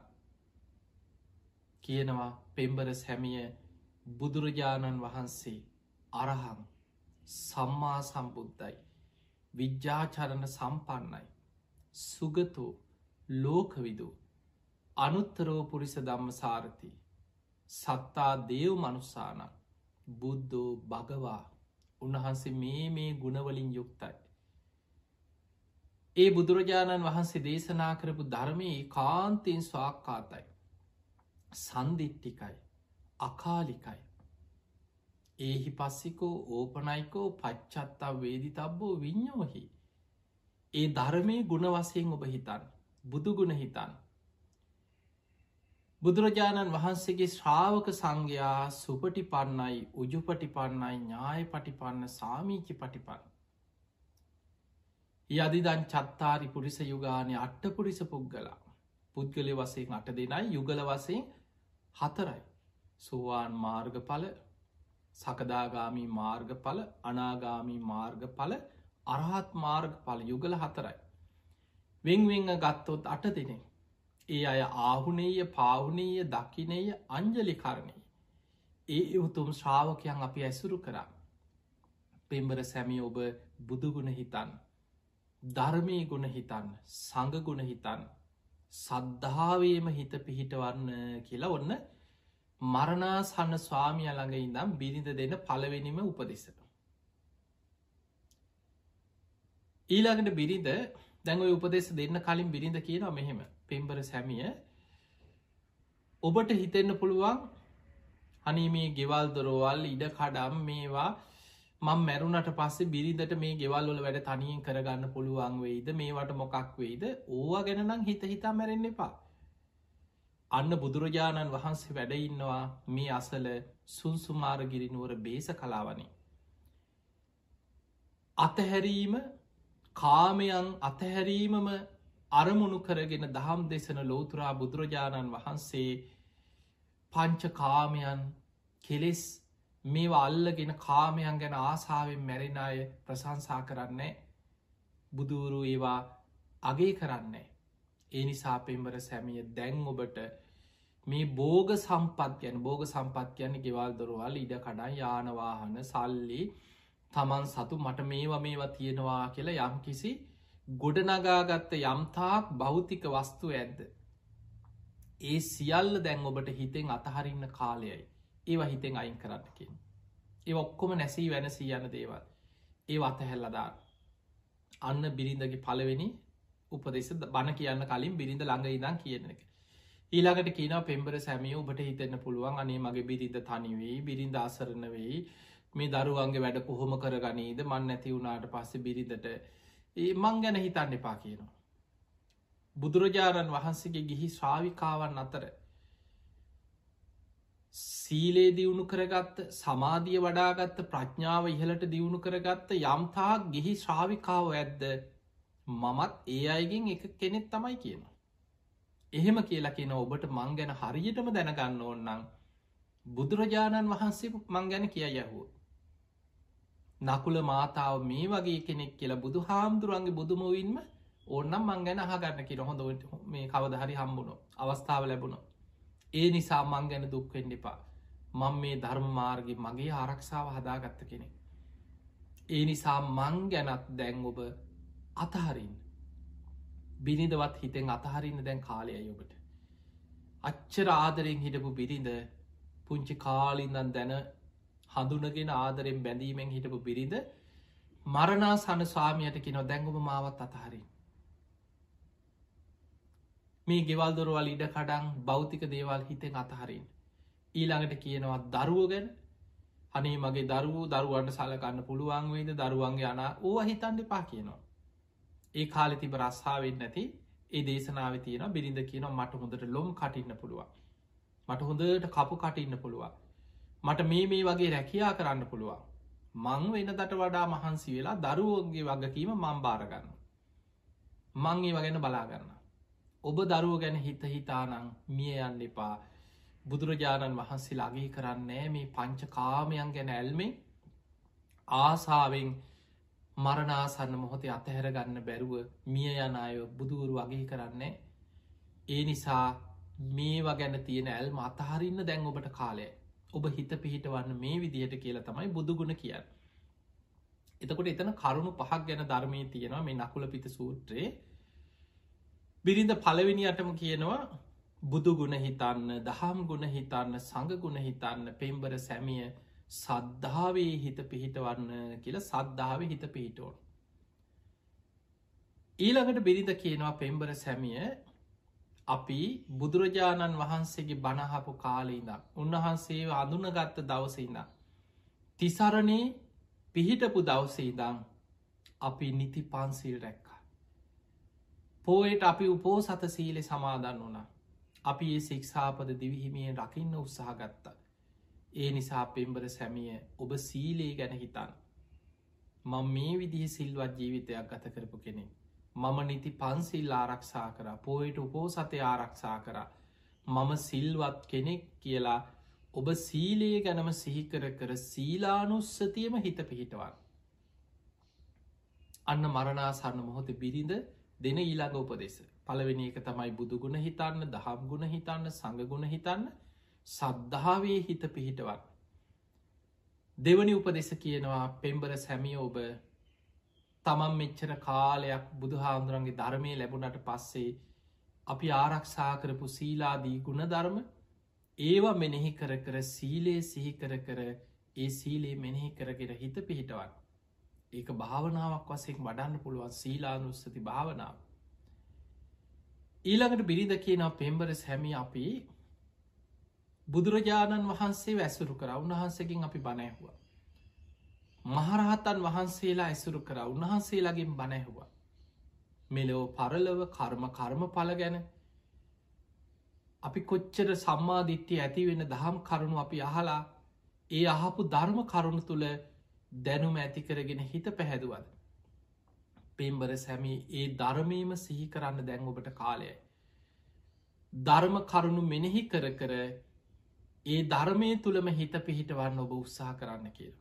කියනවා පෙම්බරස් හැමිය බුදුරජාණන් වහන්සේ අරහං සම්මා සම්බුද්ධයි විද්‍යාචරණ සම්පන්නයි. සුගතෝ ලෝකවිදු. අනුත්තරෝ පුරිස දම්ම සාරති සත්තා දේව් මනුස්සානක් බුද්ධෝ භගවා. උන්වහන්සේ මේ මේ ගුණවලින් යුක්තයි. ඒ බුදුරජාණන් වහන්සේ දේශනා කරපු ධර්මයේ කාන්තයෙන් ස්වාක්කාතයි. සන්දිිට්ටිකයි අකාලිකයි. ඒහි පස්සිකෝ ඕපනයිකෝ පච්චත්තා වේදි තබ්බෝ විඤ්ඥෝහි ඒ ධර්මය ගුණ වසයෙන් ඔබ හිතන් බුදුගුණ හිතන් බුදුරජාණන් වහන්සේගේ ශ්‍රාවක සංඝයා සුපටි පන්නයි උජුපටි පන්නයි ඥාය පටිපන්න සාමීචි පටිපන්න යදිදන් චත්තාරි පුරිස යුගානය අට්ට පුරිස පුද්ගලා පුද්ගලය වසයෙන් අට දෙනයි යුගල වසයෙන් හතරයි සෝවාන් මාර්ගඵල සකදාගාමී මාර්ගඵල අනාගාමී මාර්ගඵල අරහත් මාර්ගඵල යුගල හතරයි. වෙංවෙං ගත්තොත් අට දෙනෙ. ඒ අය ආහුනේය පාවුනීය දකිනේය අංජලි කරණය. ඒ උතුම් ශ්‍රාවකයන් අපි ඇසුරු කරා. පෙම්බර සැමි ඔබ බුදුගුණ හිතන්. ධර්මී ගුණ හිතන්න සඟගුණ හිතන් සද්ධාවේම හිත පිහිටවන්න කියලා ඔන්න මරණාසන්න ස්වාමිය ළඟ ඉඳම් බිරිඳ දෙන්න පලවෙනිම උපදෙසට. ඊළඟට බිරිඳ දැන්ව උපදෙස් දෙන්න කලින් බිරිඳ කියන මෙහෙම පෙම්බර සැමිය ඔබට හිතෙන්න පුළුවන් අනීමේ ගෙවල් දොරවල් ඉඩ කඩම් මේවා මං මැරුණට පස්සේ බිරිඳට මේ ගෙවල්වල වැඩ තනියෙන් කරගන්න පුළුවන් වෙයිද? මේවට මොකක් වෙයිද? ඕවා ගැනනම් හිත හිතා මැරෙන්න එපා. අන්න බුදුරජාණන් වහන්සේ වැඩඉන්නවා මේ අසල සුන්සුමාරගිරිනුවර බේස කලාවනේ. අතහැරීම කාමයන් අතහැරීමම අරමුණු කරගෙන දහම් දෙසන ලෝතුරා බුදුරජාණන් වහන්සේ පංච කාමයන් කෙලෙස් මේවා අල්ලගෙන කාමයන් ගැන ආසාාවෙන් මැරෙන අය ප්‍රසංසා කරන්නේ බුදුරු ඒවා අගේ කරන්නේ ඒ නිසා පෙම්බර සැමිය දැන් ඔබට මේ බෝග සම්පත් ගැන බෝග සම්පත් යන ගෙවල් දොරවල් ඉඩ කඩා යානවාහන සල්ලි තමන් සතු මට මේවා මේවා තියෙනවා කියලා යම් කිසි ගොඩනගාගත්ත යම්තාක් භෞතික වස්තු ඇද්ද. ඒ සියල්ල දැන් ඔබට හිතෙන් අතහරින්න කාලයයි ඒවා හිතෙන් අයින් කරන්නකින්. ඒ ඔක්කොම නැසී වෙනසී යන දේවල් ඒ අතහැල්ලදා අන්න බිරිඳගේ පලවෙනි උපදෙස බණ කියන්න කලින් බිරිඳ ළඟ ඉදන් කියන එක. ඊළඟට කියන පෙම්බර සැමිය ඔබට හිතෙන්න්න පුළුවන් අනේ මගේ බිරිඳ තනිවෙයි බිරිඳ අසරණ වෙයි මේ දරුවන්ගේ වැඩ කොහොම කර ගනීද මන් නැති වුණාට පස්සේ බිරිඳට ඒ මං ගැන හිතන්න එපා කියනවා. බුදුරජාණන් වහන්සේගේ ගිහි ශ්‍රාවිකාවන් අතර සීලේ දියුණු කරගත්ත සමාධිය වඩාගත්ත ප්‍රඥාව ඉහලට දියුණු කරගත්ත යම්තාක් ගිහි ශ්‍රාවිකාව ඇද්ද මමත් ඒ අයගෙන් එක කෙනෙත් තමයි කියන. එහෙම කියලා කියන ඔබට මං ගැන හරියටම දැනගන්න ඕන්නම් බුදුරජාණන් වහන්සේ මං ගැන කිය යහුව. නකුල මාතාව මේ වගේ කෙනෙක් කියලා බුදු හාමුදුරුවන්ගේ බුදුමවින්ම ඕන්නම් මං ගැන අහගන්න කිර හොඳ මේ කවදහරි හම්බුණු අවස්ථාව ලැබුණු. ඒ නිසා මං ගැන දුක්වෙන්න එපා. මං මේ ධර්ම මාර්ගි මගේ ආරක්ෂාව හදාගත්ත කෙනෙ. ඒ නිසා මං ගැනත් දැන් ඔබ අතහරින් බිනිදවත් හිතෙන් අතහරින්න දැන් කාලයයි ඔබට. අච්චර ආදරෙන් හිටපු බිරිඳ පුංචි කාලින්දන් දැන හඳුනගෙන ආදරෙන් බැඳීමෙන් හිටපු බිරිඳ මරණා සන ස්වාමියයට කිනො දැංගුම මාවත් අතහරින්. මේ ගෙවල් දොරවල් ඉඩ කඩං භෞතික දේවල් හිතෙන් අතහරින්. ඊළඟට කියනවා දරුව ගැන අනේ මගේ දරුවූ දරුවන්ට සලකන්න පුළුවන් වේද දරුවන්ගේ අනා ඕ හිතන්ඩ පා කියනවා. ඒ කාලෙ තිබ රස්සාාවෙන් නැති ඒ දේශනාව තියෙන බිරිඳ කියන මට හොඳට ලොම් කටින්න පුළුවන්. මට හොඳට කපු කටින්න පුළුවන්. මට මේ මේ වගේ රැකයා කරන්න පුළුවන්. මං වෙනදට වඩා මහන්සි වෙලා දරුවෝගේ වගකීම මං බාරගන්න. මං ඒ වගෙන බලාගන්න. ඔබ දරුව ගැන හිත හිතානං මිය යන්න එපා. බුදුරජාණන් වහන්සේ ලගේ කරන්නේ මේ පංච කාමයන් ගැන ඇල්මේ ආසාාවෙන් මරණාසන්න මොහොතේ අතහැරගන්න බැරුව මිය යන අය බුදුවරු වගේ කරන්නේ. ඒ නිසා මේවා ගැන තියෙන ඇල්ම අතහරින්න දැන් ඔබට කාලය ඔබ හිත පිහිටවන්න මේ විදිහට කියලා තමයි බුදුගුණ කියන්න. එතකොට එතන කරුණු පහක් ගැන ධර්මය තියෙනවා මේ නකුල පිත සූත්‍රයේ. බිරිඳ පලවෙනියටම කියනවා බුදුගුණ හිතන්න දහම් ගුණ හිතන්න සඟගුණ හිතන්න පෙම්බර සැමිය සද්ධාවේ හිත පිහිටවන්න කියල සද්ධාව හිත පිහිටෝන්. ඊළඟට බිරිඳ කියනවා පෙම්බර සැමිය අපි බුදුරජාණන් වහන්සේගේ බණහපු කාලීදම් උන්වහන්සේ අඳුනගත්ත දවසඉදම්. තිසරණේ පිහිටපු දවසේදම් අපි නිති පන්සිල් රැක්කා. පෝයට අපි උපෝ සත සීලෙ සමාදන්න වනා. අපි ඒ සික්ෂාපද දිවිහිමියෙන් රකින්න උත්සාහ ගත්තා. ඒ නිසා පෙම්බර සැමිය ඔබ සීලේ ගැන හිතන්. මං මේ විදිහ සිල්වත් ජීවිතයක් ගත කරපු කෙනෙක්. මම නිති පන්සිල් ආරක්ෂා කර පෝයට උපෝසතය ආරක්ෂා කර මම සිල්වත් කෙනෙක් කියලා ඔබ සීලයේ ගැනම සිහිකර කර සීලානුස්සතියම හිත පිහිටවන්. අන්න මරණාසන්න මොහොත බිරිඳ දෙන ඊළඟ උපදෙස. පළවෙනි එක තමයි බුදුගුණ හිතන්න දහම් ගුණ හිතන්න සඟගුණ හිතන්න සද්ධාවේ හිත පිහිටවන්. දෙවනි උපදෙස කියනවා පෙම්බර සැමිය ඔබ තමන් මෙච්චර කාලයක් බුදු හාමුදුරන්ගේ ධර්මය ලැබුණට පස්සේ අපි ආරක්ෂා කරපු සීලාදී ගුණ ධර්ම ඒවා මෙනෙහි කර කර සීලයේ සිහි කර කර ඒ සීලේ මෙනෙහි කරගෙන හිත පිහිටවන් ඒක භාවනාවක් වසෙක් වඩන්න පුළුවන් සීලානුස්සති භාවනාව. ඊළඟට බිරිඳ කියනව පෙම්බරස් හැමි අපි බුදුරජාණන් වහන්සේ වැසුරු කර. උන්වහන්සකින් අපි බණැහුව මහරහතන් වහන්සේලා ඇසුරු කර. උන්වහන්සේලාගින් බණැහුවා මෙලෝ පරලව කර්ම කර්ම පල ගැන. අපි කොච්චර සම්මාධිට්්‍යය ඇති වෙන දහම් කරුණු අපි අහලා ඒ අහපු ධර්ම කරුණු තුළ දැනුම ඇති කරගෙන හිත පැහැදුවද. පෙම්බර සැමි ඒ ධර්මීම සිහි කරන්න දැන් ඔබට කාලයයි. ධර්ම කරුණු මෙනෙහි කර කර ඒ ධර්මය තුළම හිත පිහිටවන්න ඔබ උත්සාහ කරන්න කියල.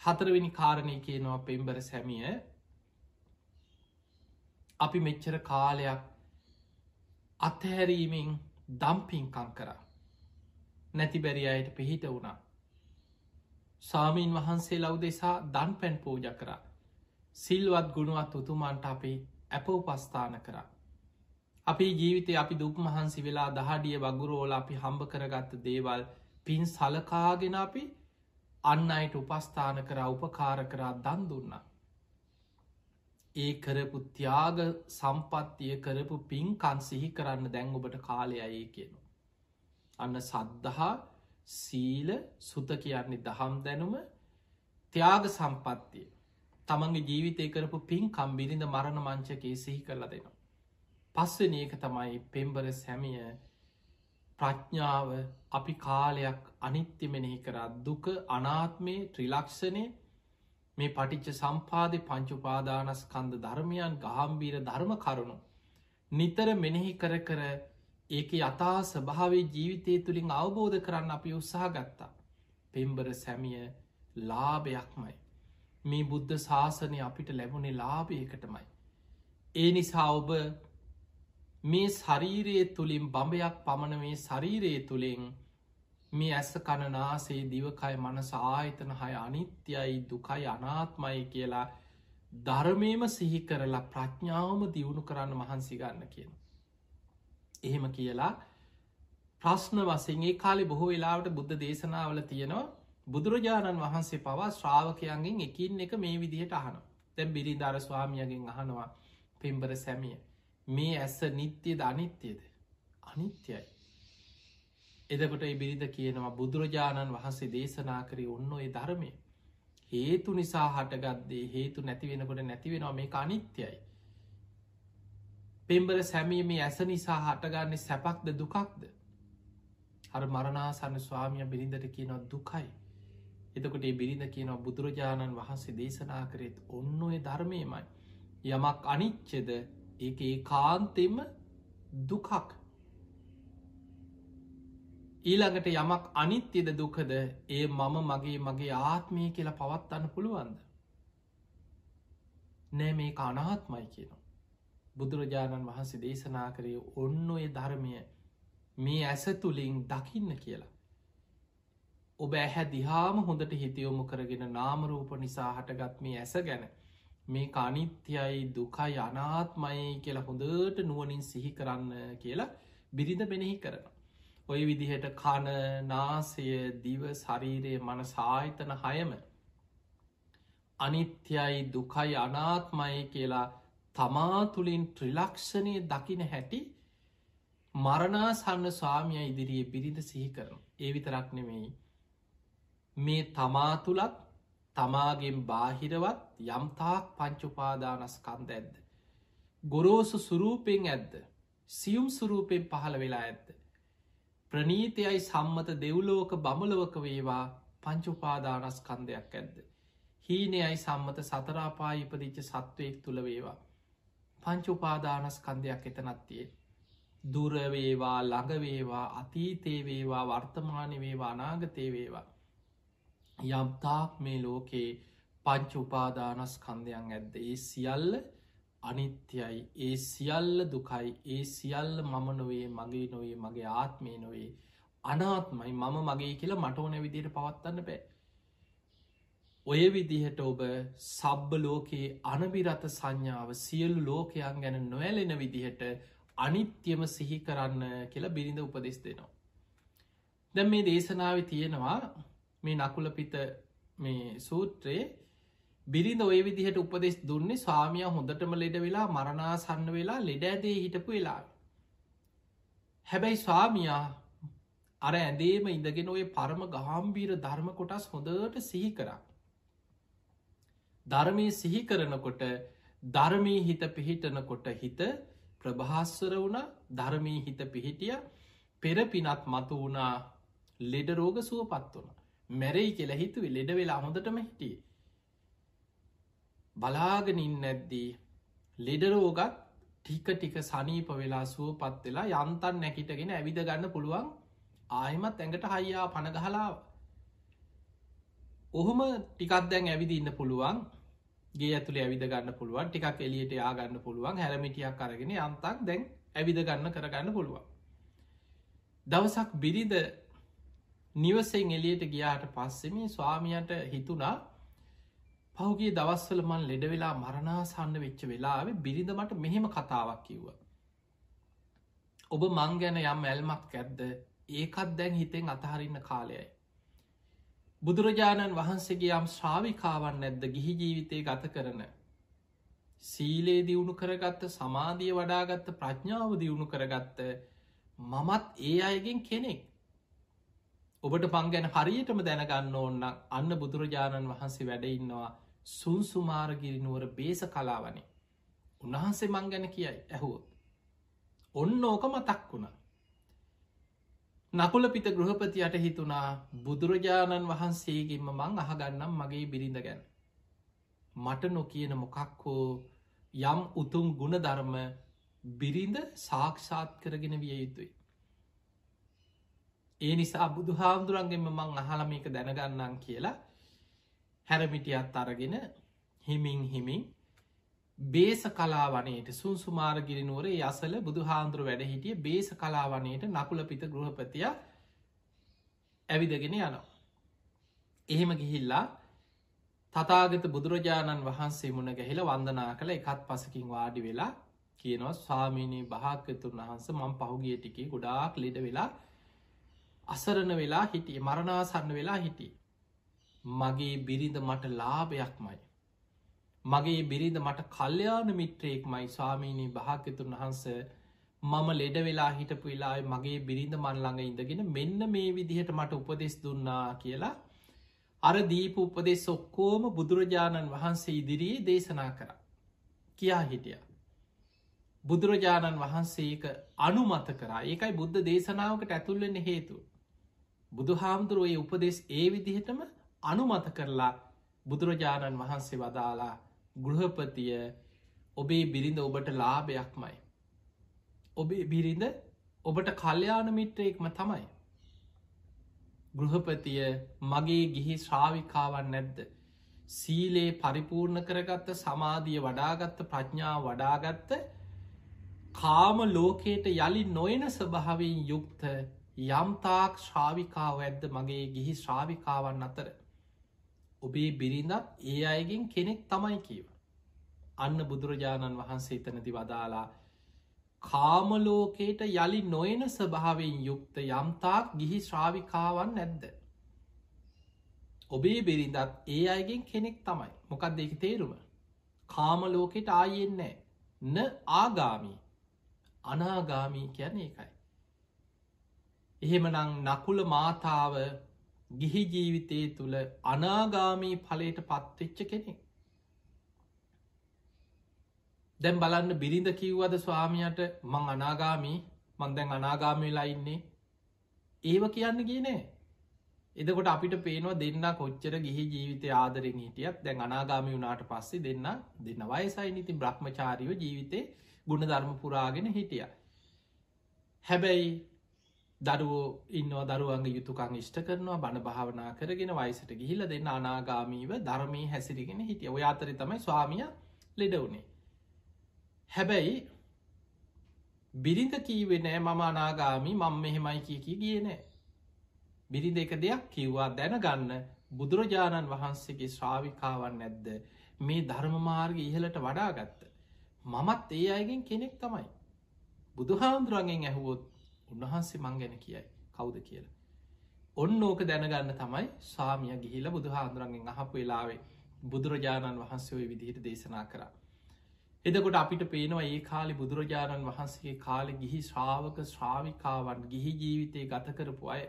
හතරවෙනි කාරණය කියනවා පෙම්බර සැමිය අපි මෙච්චර කාලයක් අත්හැරීමෙන් දම්පින්කං කරා. නැති බැරි අයට පිහිට වුණා. සාමීන් වහන්සේ ලව් දෙසා දන් පැන් පූජ කරා. සිල්වත් ගුණුවත් උතුමන්ට අපි ඇප උපස්ථාන කරා. අපි ජීවිතය අපි දුක් මහන්සි වෙලා දහඩිය වගුරෝල අපි හම්බ කරගත්ත දේවල් පින් සලකාගෙන අපි අන්න අයට උපස්ථාන කර උපකාර කරා දන් දුන්නා. ඒ කරපු ත්‍යාග සම්පත්තිය කරපු පින්කන් සිහි කරන්න දැන් ඔබට කාලයයි කියනු. අන්න සද්ධහා සීල සුත කියන්නේ දහම් දැනුම ත්‍යාග සම්පත්තිය තමන්ගේ ජීවිතය කරපු පින් කම්බිරිඳ මරණ මංචකේ සිහි කරලා දෙනවා. පස්වන ඒක තමයි පෙම්බර සැමිය ප්‍රඥාව අපි කාලයක් අනිත්‍ය මෙනෙහි කරා දුක අනාත්මේ ත්‍රිලක්ෂණය මේ පටිච්ච සම්පාදය පංචුපාදානස්කන්ද ධර්මයන් ගහම්බීර ධර්ම කරුණු. නිතර මෙනෙහි කර කර ඒක යතා ස්භාවේ ජීවිතය තුළින් අවබෝධ කරන්න අපි උත්සාහ ගත්තා. පෙම්බර සැමිය ලාභයක්මයි. මේ බුද්ධ ශාසනය අපිට ලැබුණේ ලාභයකටමයි. ඒ නිසා ඔබ මේ ශරීරයේ තුළින් බඹයක් පමණ මේ ශරීරයේ තුළින් මේ ඇස කණනාසේ දිවකයි මනස ආයතන හය අනිත්‍යයි දුකයි අනාත්මයි කියලා ධර්මයම සිහි කරලා ප්‍රඥාවම දියුණු කරන්න මහන්සි ගන්න කියන. එහෙම කියලා. ප්‍රශ්න වසගේ කාලෙ බොහෝ වෙලාවට බුද්ධ දේශනාවල තියෙනවා බුදුරජාණන් වහන්සේ පවා ශ්‍රාවකයන්ගෙන් එකින් එක මේ විදිහට අහන තැම් බිරිධර ස්වාමියගෙන් අහනවා පෙම්බර සැමිය මේ ඇස නිත්‍යයද අනිත්‍යයද අනිත්‍යයි එදකොට බිරිඳ කියනවා බුදුරජාණන් වහන්සේ දේශනා කරේ ඔන්න ඔය ධර්මය. හේතු නිසා හටගත්දේ හේතු නැති වෙනකොට නැතිවෙනවා මේ අනිත්‍යයි පෙම්බර සැමීම ඇස නිසා හටගන්නේ සැපක්ද දුකක්ද හර මරණාසන්න ස්වාමිය බිරිඳට කියනවා දුකයි එතකොට ඒ බිරිඳ කියනවා බුදුරජාණන් වහන්සේ දේශනා කරෙත් ඔන්න ඔය ධර්මයමයි යමක් අනිච්චද ඒ ඒ කාන්තෙම දුකක් ඊළඟට යමක් අනිත්‍යද දුකද ඒ මම මගේ මගේ ආත්මය කියලා පවත්වන්න පුළුවන්ද. නෑ මේ අනාත්මයි කියනවා. බුදුරජාණන් වහන්සේ දේශනා කරේ ඔන්න ඔය ධර්මය මේ ඇස තුළින් දකින්න කියලා. ඔබ ඇහැ දිහාම හොඳට හිතියොමු කරගෙන නාමරූප නිසා හටගත් මේ ඇස ගැන මේ අනිත්‍යයි දුකයි අනාත්මයි කියලා හොඳට නුවනින් සිහි කරන්න කියලා බිරිඳ මෙනෙහි කරනවා. ඔය විදිහට කන නාසය දිව ශරීරය මන සාහිතන හයම අනිත්‍යයි දුකයි අනාත්මයි කියලා තමා තුළින් ත්‍රිලක්ෂණය දකින හැටි මරණාසන්න ස්වාමිය ඉදිරියේ බිරිඳ සිහි කරන ඒ විතරක් නෙමෙයි. මේ තමා තුළත් තමාගෙන් බාහිරවත් යම්තාක් පංචුපාදානස්කන්ද ඇද්ද ගොරෝසු සුරූපෙන් ඇද්ද? සියුම් සුරූපෙන් පහළ වෙලා ඇත්ත ප්‍රනීතයයි සම්මත දෙව්ලෝක බමලවක වේවා පංචුපාදානස්කන්දයක් ඇද්ද. හීනයයි සම්මත සතරාපා ඉපදිච්ච සත්වයෙක් තුළ වේවා. පංචුපාදානස්කන්දයක් එතනත්තියේ. දුරවේවා ළඟවේවා අතීතේ වේවා වර්තමාන වේවා අනාගතය වේවා. යම්තාක් මේ ලෝකයේ පංච උපාදානස් කන්දයන් ඇද්ද? ඒ සියල්ල අනිත්‍යයි. ඒ සියල්ල දුකයි. ඒ සියල්ල මම නොවේ මගේ නොවේ මගේ ආත්මය නොවේ. අනාත්මයි මම මගේ කියලා මට ඕන විදියට පවත්වන්න බෑ. ඔය විදිහට ඔබ සබ්බ ලෝකයේ අනබිරත සංඥාව සියලු ලෝකයන් ගැන නොවැලෙන විදිහට අනිත්‍යම සිහි කරන්න කියලා බිරිඳ උපදෙස් දෙනවා. දැම් මේ දේශනාව තියෙනවා මේ නකුල පිත මේ සූත්‍රයේ බිරිඳ ඔය විදිහට උපදෙස් දුන්නේ ස්වාමිය හොඳටම ලෙඩ වෙලා මරණාසන්න වෙලා ලෙඩ ඇදේ හිටපු වෙලා. හැබැයි ස්වාමියා අර ඇදේම ඉඳගෙන ඔය පරම ගාම්බීර ධර්ම කොටස් හොඳට සිහි කරා. ධර්මය සිහි කරනකොට ධර්මී හිත පිහිටනකොට හිත ප්‍රභාස්වර වුණ ධර්මී හිත පිහිටිය. පෙර පිනත් මතු වුණා ලෙඩ රෝග සුවපත් වන මැරයි කියලා හිතුවේ ලෙඩ වෙලා හොඳටම හිටියේ. බලාගෙනින් නැද්දී ලෙඩරෝගත් ටික ටික සනීප වෙලා සුවපත් වෙලා යන්තන් නැකිටගෙන ඇවිද ගන්න පුළුවන් ආයමත් ඇඟට හයියා පණගහලාව ඔහොම ටිකක් දැන් ඇවිදි ඉන්න පුළුවන්. ගේ ඇතුළේ ඇවිද ගන්න පුළුවන් ටිකක් එලියට යාගන්න පුළුවන් හැරමිටියක් අරගෙන යන්තක් දැන් ඇවිද ගන්න කරගන්න පුළුවන් දවසක් බිරිද නිවසෙන් එලියට ගියාට පස්සෙම ස්වාමියන්ට හිතුනා පහුගේ දවස්වල මන් ලෙඩ වෙලා මරණාසන්න වෙච්ච වෙලාවෙ බිරිඳ මට මෙහෙම කතාවක් කිව්ව. ඔබ මං ගැන යම් ඇල්මක් ඇද්ද ඒකත් දැන් හිතෙන් අතහරින්න කාලයයි. බුදුරජාණන් වහන්සේගේ යම් ශ්‍රාවිකාවන් නැද්ද ගිහි ජීවිතය ගත කරන. සීලේ දියුණු කරගත්ත සමාධිය වඩාගත්ත ප්‍රඥාව දියුණු කරගත්ත මමත් ඒ අයගෙන් කෙනෙක්. ඔබට පං ගැන හරියටම දැනගන්න ඕන්න අන්න බුදුරජාණන් වහන්සේ වැඩඉන්නවා සුන්සුමාරගිරිනුවර බේස කලාවනේ උන්වහන්සේ මං ගැන කියයි ඇහුවොත් ඔන්න ඕක මතක් වුණ නකුල පිත ගෘහපතියට හිතුනා බුදුරජාණන් වහන්සේගෙන්ම මං අහගන්නම් මගේ බිරිඳ ගැන. මට නොකියන මොකක් හෝ යම් උතුම් ගුණ ධර්ම බිරිඳ සාක්ෂාත් කරගෙන විය යුතුයි. ඒ නිසා බුදු හාමුදුරන්ගෙන්ම මං අහලමික දැනගන්නම් කියලා හැරමිටියත් අරගෙන හිමින් හිමින් බේස කලාවනයට සුන්සුමාරගිරිනුවර යසල බුදු හාන්දුර වැඩ හිටිය බේස කලාවනයට නකුල පිත ගෘහපතිය ඇවිදගෙන යනවා. එහෙම ගිහිල්ලා තතාගත බුදුරජාණන් වහන්සේ මුණ ගැහිල වන්දනා කළ එකත් පසකින් වාඩි වෙලා කියනවා ස්වාමීනී භාක්‍යතුන් වහන්ස මං පහුගිය ටිකේ ගොඩාක් ලෙඩ වෙලා අසරණ වෙලා හිටිය මරණාසන්න වෙලා හිටිය මගේ බිරිඳ මට ලාභයක්මයි. මගේ බිරිඳ මට කල්්‍යයාන මිත්‍රයෙක් මයි ස්වාමීණී භාක්‍යතුන් වහන්ස මම ලෙඩ වෙලා හිටපු වෙලායි මගේ බිරිඳ මන්ළඟ ඉඳගෙන මෙන්න මේ විදිහට මට උපදෙස් දුන්නා කියලා අර දීප උපදෙස් ඔක්කෝම බුදුරජාණන් වහන්සේ ඉදිරියේ දේශනා කර කියා හිටිය. බුදුරජාණන් වහන්සේක අනුමත කරා ඒකයි බුද්ධ දේශනාවකට ඇතුල්වෙන්න හේතු. බුදු හාමුදුරුවයේ උපදෙස් ඒ විදිහටම අනුමත කරලා බුදුරජාණන් වහන්සේ වදාලා ගෘහපතිය ඔබේ බිරිඳ ඔබට ලාභයක්මයි. ඔබේ බිරිඳ ඔබට කල්්‍යයාන මිත්‍රයෙක්ම තමයි. ගෘහපතිය මගේ ගිහි ශ්‍රාවිකාවන් නැද්ද. සීලේ පරිපූර්ණ කරගත්ත සමාධිය වඩාගත්ත ප්‍රඥා වඩාගත්ත කාම ලෝකයට යළි නොයන ස්වභාවෙන් යුක්ත යම්තාක් ශ්‍රාවිකාව ඇද්ද මගේ ගිහි ශ්‍රාවිකාවන් අතර ඔබේ බිරිඳත් ඒ අයගෙන් කෙනෙක් තමයි කියව. අන්න බුදුරජාණන් වහන්සේ එතනති වදාලා කාමලෝකයට යළි නොයන ස්වභාවෙන් යුක්ත යම්තාක් ගිහි ශ්‍රාවිකාවන් නැද්ද. ඔබේ බිරිඳත් ඒ අයගෙන් කෙනෙක් තමයි මොකක් දෙක තේරුම. කාමලෝකෙට ආයෙන්නේ න ආගාමී අනාගාමී කියන එකයි. එහෙමනං නකුල මාතාව ගිහි ජීවිතය තුළ අනාගාමී ඵලයට පත්වෙච්ච කෙනෙක්. දැම් බලන්න බිරිඳ කිව්වද ස්වාමියයට මං අනාගාමී මන්දැන් අනාගාමීලා ඉන්නේ ඒව කියන්න කියනේ එදකොට අපිට පේනවා දෙන්න කොච්චර ගිහි ජීවිතය ආදරෙන් හිටියත් දැන් අනාගාමි වුණට පස්සේ දෙන්න දෙන්න වයසයි නිති බ්‍රහ්මචාරීව ජීවිතේ ගුණ ධර්ම පුරාගෙන හිටිය. හැබැයි දරුවෝ ඉන්නවා දරුවන්ගේ යුතුකං ඉෂ්ට කරනවා බණ භාවනා කරගෙන වයිසට ගිහිල දෙන්න අනාගාමීව ධර්මී හැසිරිගෙන හිටිය. ඔය අතරි තමයි ස්වාමිය ලෙඩවුණේ හැබැයි බිරිඳ කීවේ නෑ මම අනාගාමි මං මෙහෙමයි කිය කිය ගියනෑ බිරිඳ එක දෙයක් කිව්වා දැනගන්න බුදුරජාණන් වහන්සේගේ ශ්‍රාවිකාවන් නැද්ද? මේ ධර්මමාර්ග ඉහලට වඩාගත්ත. මමත් ඒ අයගෙන් කෙනෙක් තමයි. බුදුහාමුදුරන්ගෙන් ඇහුවොත් උන්වහන්සේ මං ගැන කියයි කවුද කියලා. ඔන්න ඕක දැනගන්න තමයි සාමිය ගිහිල බුදුහාන්දුරන්ගෙන් අහපු වෙලාවේ බුදුරජාණන් වහන්සේ ඔය විදිහට දේශනා කරා. එදකොට අපිට පේනවා ඒ කාලි බුදුරජාණන් වහන්සේගේ කාලෙ ගිහි ශ්‍රාවක ශ්‍රාවිකාවන් ගිහි ජීවිතය ගත කරපු අය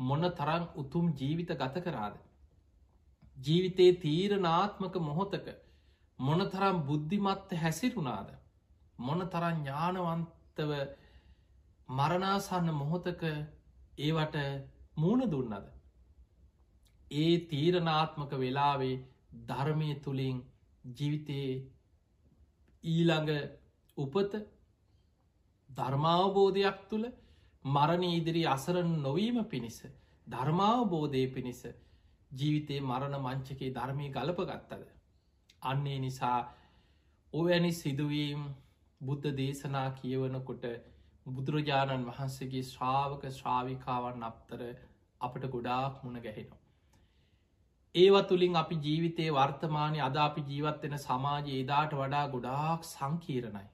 මොන තරං උතුම් ජීවිත ගත කරාද. ජීවිතයේ තීරනාත්මක මොහොතක මොන තරම් බුද්ධිමත්ත හැසිරුණාද මොන තරන් ඥානවන්තව මරණාසන්න මොහොතක ඒවට මූුණ දුන්නද. ඒ තීරනාත්මක වෙලාවේ ධර්මය තුළින් ජීවිතයේ ඊළඟ උපත ධර්මාවබෝධයක් තුළ මරණ ඉදිරි අසරණ නොවීම පිණිස ධර්මාවබෝධය පිණිස ජීවිතයේ මරණ මංචකේ ධර්මය ගලප ගත්තද. අන්නේ නිසා ඔවැනි සිදුවීම් බුද්ධ දේශනා කියවනකොට බුදුරජාණන් වහන්සේගේ ශ්‍රාවක ශ්‍රාවිකාවන් අත්තර අපට ගොඩාක් මුණ ගැහෙනවා. ඒව තුළින් අපි ජීවිතයේ වර්තමානය අද අපි ජීවත්වෙන සමාජය ඒදාට වඩා ගොඩාක් සංකීරණයි.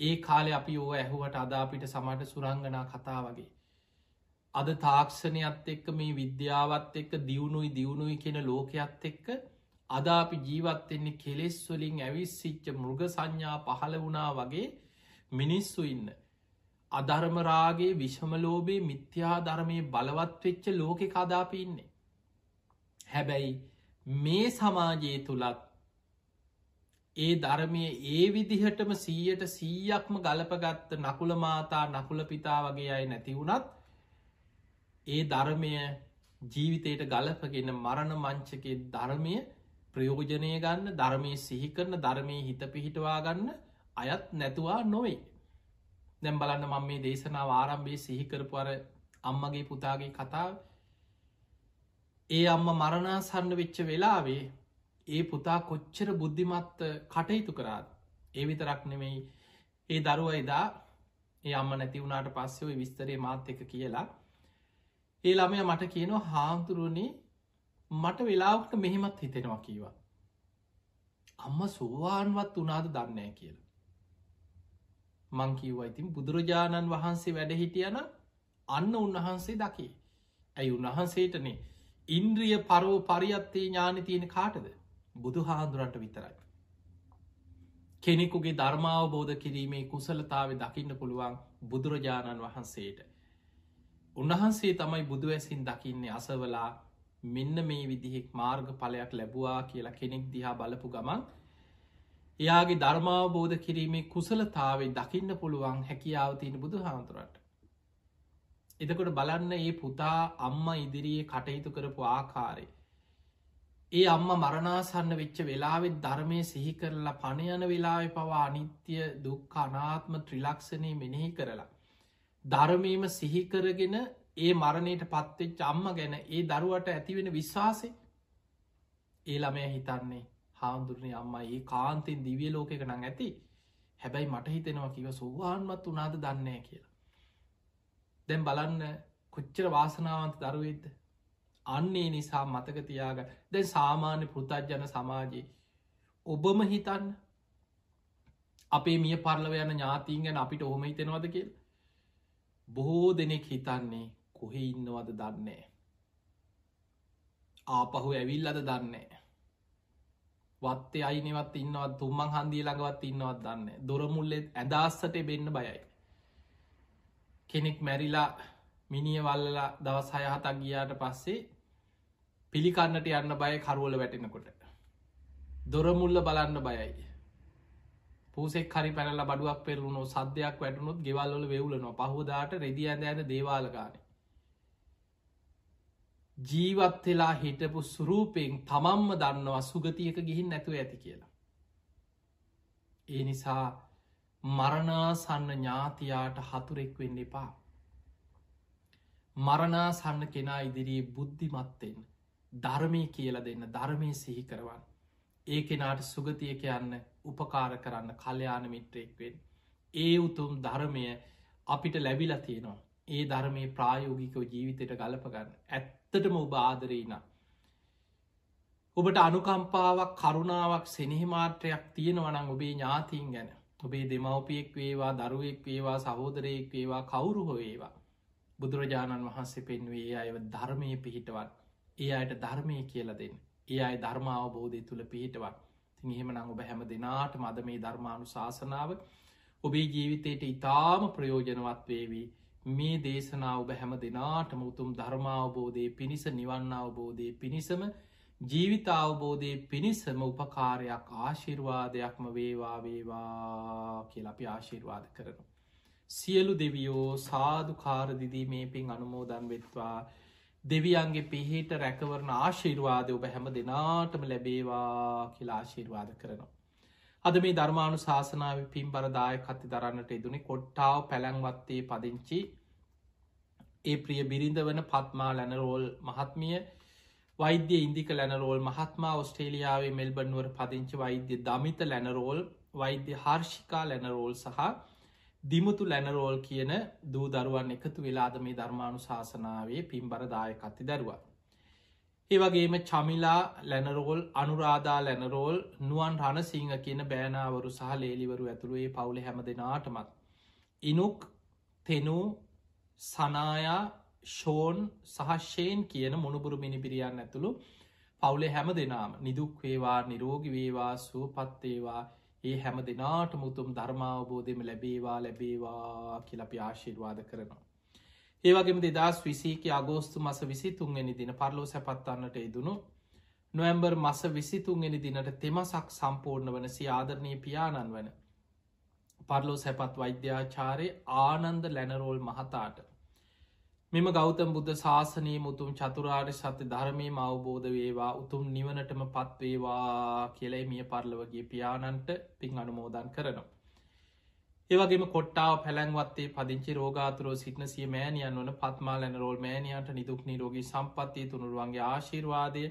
ඒ කාලෙ අපි ඕ ඇහුවට අදාපිට සමට සුරංගනා කතා වගේ. අද තාක්ෂණයත් එක්ක මේ විද්‍යාවත් එක්ක දියුණුයි දියුණුයි කියෙන ලෝකයක්ත් එක්ක අද අපි ජීවත්වෙන්නේ කෙලෙස් වලින් ඇවිස්සිච්ච මෘග සංඥා පහළ වුණා වගේ මිනිස්සු ඉන්න. අධර්මරාගේ විෂමලෝබේ මිත්‍යා ධර්මය බලවත්වෙච්ච ලෝකෙ කදාපි ඉන්නේ. හැබැයි මේ සමාජයේ තුළත් ඒ ධර්මය ඒ විදිහටම සීයට සීයක්ම ගලපගත්ත නකුල මාතා නකුල පිතා වගේ අය නැතිවුණත් ඒ ධර්මය ජීවිතයට ගලපගෙන මරණ මංචකේ ධර්මය ප්‍රයෝජනය ගන්න ධර්මය සිහිකරන ධර්මය හිත පිහිටවා ගන්න අයත් නැතුවා නොවේ. දැම් බලන්න මම මේ දේශනාව ආරම්භේ සිහිකරපුර අම්මගේ පුතාගේ කතාව. ඒ අම්ම මරණාසන්න වෙච්ච වෙලාවේ ඒ පුතා කොච්චර බුද්ධිමත්ත කටයුතු කරාත් ඒ විතරක් නෙමෙයි. ඒ දරුව එදා ඒ අම්ම නැති වුණට පස්සෙ විස්තරේ මාත් එක කියලා. ඒ ළමය මට කියනවා හාමුදුරුවනේ මට වෙලාවට මෙහෙමත් හිතෙනවා කීවා අම්ම සෝවාන්වත් වනාද දන්නෑ කියලා. මංකිව ඉතින් බුදුරජාණන් වහන්සේ වැඩ හිටියන අන්න උන්වහන්සේ දකි. ඇයි උන්වහන්සේටනේ ඉන්ද්‍රිය පරෝ පරියත්තේ ඥාන තියෙන කාටද බුදු හාදුරන්ට විතරයි. කෙනෙකුගේ ධර්මාවබෝධ කිරීමේ කුසලතාව දකින්න පුළුවන් බුදුරජාණන් වහන්සේට. උන්වහන්සේ තමයි බුදු ඇසින් දකින්නේ අසවලා මෙන්න මේ විදිහෙක් මාර්ග පලයක් ලැබවා කියලා කෙනෙක් දිහා බලපු ගමන් එයාගේ ධර්මාවබෝධ කිරීමේ කුසලතාවේ දකින්න පුළුවන් හැකියාව තියෙන බුදු හාමුදුරට. එතකොට බලන්න ඒ පුතා අම්ම ඉදිරියේ කටයුතු කරපු ආකාරය. ඒ අම්ම මරණාසන්න වෙච්ච වෙලාවෙත් ධර්මය සිහි කරලා පණයන වෙලාවෙ පවා අනිත්‍ය දුක් අනාත්ම ත්‍රිලක්ෂණය මෙනෙහි කරලා. ධර්මීම සිහිකරගෙන ඒ මරණයට පත්වෙච්ච අම්ම ගැන ඒ දරුවට ඇතිවෙන විශ්වාසය ඒ ළමය හිතන්නේ හාමුදුරණය අම්මා ඒ කාන්තෙන් දිවිය ලෝකෙක නං ඇති. හැබැයි මට හිතෙනවා කිව සෝවාන්මත් වනාද දන්නේ කියලා. දැම් බලන්න කොච්චර වාසනාවන්ත දරුවෙද්ද අන්නේ නිසා මතක තියාග දැ සාමාන්‍ය පෘතජ්ජන සමාජයේ ඔබම හිතන්න. අපේ මිය පරලව යන ඥාතිීන් ගැන අපිට ඔහොම හිතෙනවද කියල්? බොහෝ දෙනෙක් හිතන්නේ කොහෙ ඉන්නවද දන්නේ ආපහු ඇවිල් අද දන්නේ වත්තේ අයිනවත් ඉන්නවත් තුම්මන් හන්දිය ළඟවත් ඉන්නවත් දන්න දොරමුල්ලෙත් ඇදස්සට බෙන්න්න බයයි. කෙනෙක් මැරිලා මිනිිය වල්ලලා දවස් හයහතක් ගියාට පස්සේ පිළිකන්නට යන්න බය කරුවල වැටෙනකොට. දොරමුල්ල බලන්න බයයි. පූසෙක් හරි පැනල බඩුවක් පෙරුණු සද්‍යයක් වැටනුත් ගෙවල්ල වෙවුලනවා. පහෝදාට රෙදි ඇද ඇද දේවාලගානේ ජීවත් වෙලා හිටපු සුරූපයෙන් තමම්ම දන්නවා සුගතියක ගිහින් නැතුව ඇති කියලා. ඒ නිසා මරණාසන්න ඥාතියාට හතුරෙක් වෙන්න එපා. මරණාසන්න කෙනා ඉදිරියේ බුද්ධිමත්තෙන් ධර්මය කියල දෙන්න ධර්මය සිහි කරවන්. ඒ කෙනාට සුගතිය කියන්න උපකාර කරන්න කල්්‍යයාන මිත්‍රයෙක්වෙන්. ඒ උතුම් ධර්මය අපිට ලැබිලා තියෙනවා. ඒ ධර්මය ප්‍රායෝගිකව ජීවිතයට ගලපගන්න ඇත්තටම ඔබ ආදරීනම්. ඔබට අනුකම්පාවක් කරුණාවක් සෙනෙහිමාත්‍රයක් තියෙනවනං ඔබේ ඥාතිීන් ගැන. ඔබේ දෙමවපියෙක් වේවා දරුවෙක් වේවා සහෝදරයෙක් වේවා කවුරු හොවේවා බුදුරජාණන් වහන්සේ පෙන්වේ අයව ධර්මය පිහිටවත් ඒ අයට ධර්මය කියල දෙන්න. ඒ අයි ධර්මාවබෝධය තුළ පිහිටවත් තින් එහෙම නං ඔබ හැම දෙනාට මද මේ ධර්මානු ශාසනාව ඔබේ ජීවිතයට ඉතාම ප්‍රයෝජනවත් වේවී. මේ දේශනාව ඔබ හැම දෙනාටම උතුම් ධර්මාවබෝධය පිණිස නිවන්න අවබෝධය පිණිසම ජීවිතාවබෝධය පිණිසම උපකාරයක් ආශිර්වාදයක්ම වේවා වේවා කියල අපි ආශිර්වාද කරනු. සියලු දෙවියෝ සාධකාරදිදී මේ පින් අනුමෝදන් වෙත්වා දෙවියන්ගේ පිහිට රැකවරන ආශිර්වාද ඔබ හැම දෙනාටම ලැබේවා කියලා ආශිර්වාද කරනවා. අද මේ ධර්මාණු ශාසනාව පින් බරදාය කති දරන්නට එදුනේ කොට්ටාව පැළැංවත්තේ පදිංචි ඒ ප්‍රිය බිරිඳ වන පත්මා ලැනරෝල් මහත්මිය වෛද්‍ය ඉන්දික ලැනරෝල් මහත්මා ඔස්ට්‍රේලියාවේ මෙල්බන්ුවර පදිංචි වෛද්‍ය දමිත ලැනරෝල් වෛද්‍ය හර්ෂිකා ලැනරෝල් සහ දිමුතු ලැනරෝල් කියන දූ දරුවන් එකතු වෙලාද මේ ධර්මාණු ශාසනාවේ පින්බරදාය කති දරුවා. ඒවගේම චමිලා ලැනරෝල් අනුරාධා ලැනරෝල් නුවන් රණසිංහ කියන බෑනාවරු සහ ලේලිවරු ඇතුළුවේ පවුල හැම දෙනාටමත්. ඉනුක් තෙනු සනායා ෂෝන් සහශ්‍යයෙන් කියන මොනුබුරු මිනිබිරියන් ඇතුළු පවුලේ හැම දෙනාම නිදුක් වේවා නිරෝගි වේවා සුවපත්තේවා ඒ හැම දෙනාට මුතුම් ධර්මාවබෝධයම ලැබේවා ලැබේවා කියලපි ආශිර්වාද කරනවා. ඒවගේම දෙදස් විසික අගෝස්තු මස විසිතුන්ගනි දින පරලෝ සැපත්වන්නට එදුණු නොවම්බර් මස විසිතුන්ගනි දිනට තෙමසක් සම්පූර්ණ වන සි ආදරණය පියාණන් වන පරලෝ සැපත් වෛද්‍යාචාරය ආනන්ද ලැනරෝල් මහතාට මෙම ගෞතම් බුද්ධ ශාසනයේ මුතුම් චතුරාර් සත්‍ය ධර්මය අවබෝධ වේවා උතුම් නිවනටම පත්වේවා කියලයි මිය පරලවගේ පියාණන්ට පින් අනුමෝදන් කරනවා. ඒවගේම කොට්ටාව පැළැන්වත්තේ පදිංචි රෝගාතුරෝ සිටන සිය මෑනියන් වන පත්මා ලැන රෝල් මෑනියන්ට නිදුක් නිරෝගී සම්පත්තිය තුනුරුවන්ගේ ආශිර්වාදය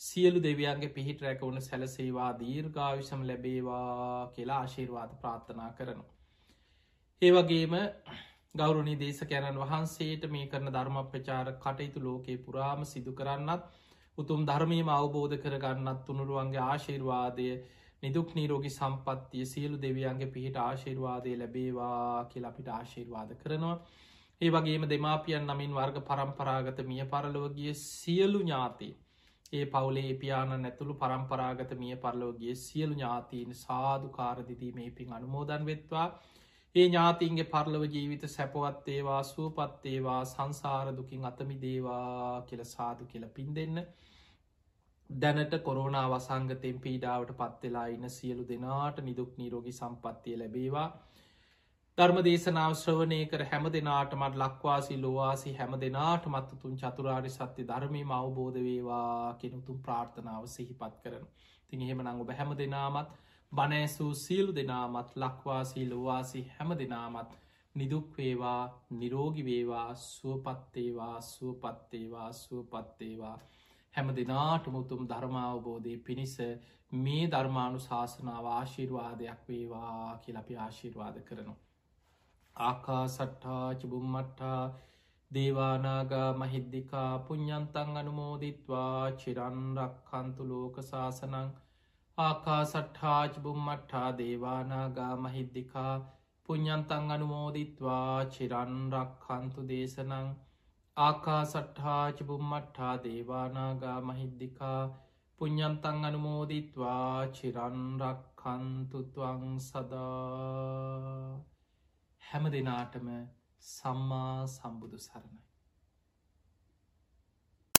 සියලු දෙවියන්ගේ පිහිට රැකවුණ සැලසේවා දීර්ගාවිශම් ලැබේවා කියලා ආශිර්වාද ප්‍රාර්ථනා කරනවා. ඒවගේම ගෞරුණි දේශකැනන් වහන්සේට මේ කරන ධර්ම ප්‍රචාර කටයුතු ලෝකයේ පුරාම සිදු කරන්නත් උතුම් ධර්මීම අවබෝධ කරගන්නත් තුනුරුවන්ගේ ආශිර්වාදය නිදුක් නීරෝගි සම්පත්තිය සියලු දෙවියන්ගේ පිහිට ආශිර්වාදය ලැබේවා කියල අපිට ආශිර්වාද කරනවා. ඒ වගේම දෙමාපියන් නමින් වර්ග පරම්පරාගත මිය පරලෝගිය සියලු ඥාති. ඒ පවුලේ පියාණන් ඇතුළු පරම්පරාගත මිය පරලෝගිය සියලු ඥාතීන් සාධු කාරදිදී මේ පින් අනුමෝදන් වෙත්වා. ඒ ඥාතින්ගේ පරලව ජීවිත සැපවත්තේවා සුවපත්තේවා සංසාරදුකින් අතමි දේවා කියල සාදු කියල පින් දෙන්න. දැනට කොරෝනා වසංගතයෙන් පීඩාවට පත්වෙලා ඉන්න සියලු දෙනාට නිදුක් නීරෝගි සම්පත්තිය ලැබේවා. ධර්ම දේශනාව ශ්‍රවනය කර හැම දෙනාටමත් ලක්වාසි ලොවාසි හැම දෙනාට මත්තුතුන් චතුරාරි සත්‍ය ධර්මී අවබෝධ වේවා කෙනුතුම් ප්‍රාර්ථනාව සිහිපත් කරන තින් එහෙම නං ඔබ හැම දෙනාමත් බනෑසූ සියලු දෙනාමත් ලක්වාසී ලොවාසි හැම දෙනාමත් නිදුක්වේවා නිරෝගිවේවා සුවපත්තේවා සුවපත්තේවා සුවපත්තේවා හැම දෙනාට මුතුම් ධර්මාවබෝධය පිණිස මේ ධර්මානු ශාසනාව ආශිර්වාදයක් වේවා කියලපි ආශිර්වාද කරනු. ආකා සට්ටා චිබුම්මට්ටා දේවානාගා මහිද්දිකා පුඤ්ඥන්තන් අනුමෝදිත්වා චිරන්රක් කන්තු ලෝක ශාසනං ආකා සට්හාජ බුම්මට්හා දේවානාගා මහිද්දිකා පුඤ්ඥන්තන් අනුමෝදිත්වා චිරන්රක් කන්තු දේශනං ආකා සට්හාජ බුම්මට්හා දේවානාගා මහිද්දිකා පුඤ්ඥන්තන් අනුමෝදිත්වා චිරන්රක් කන්තුතුවං සදා හැම දෙනාටම සම්මා සම්බුදු සරණයි.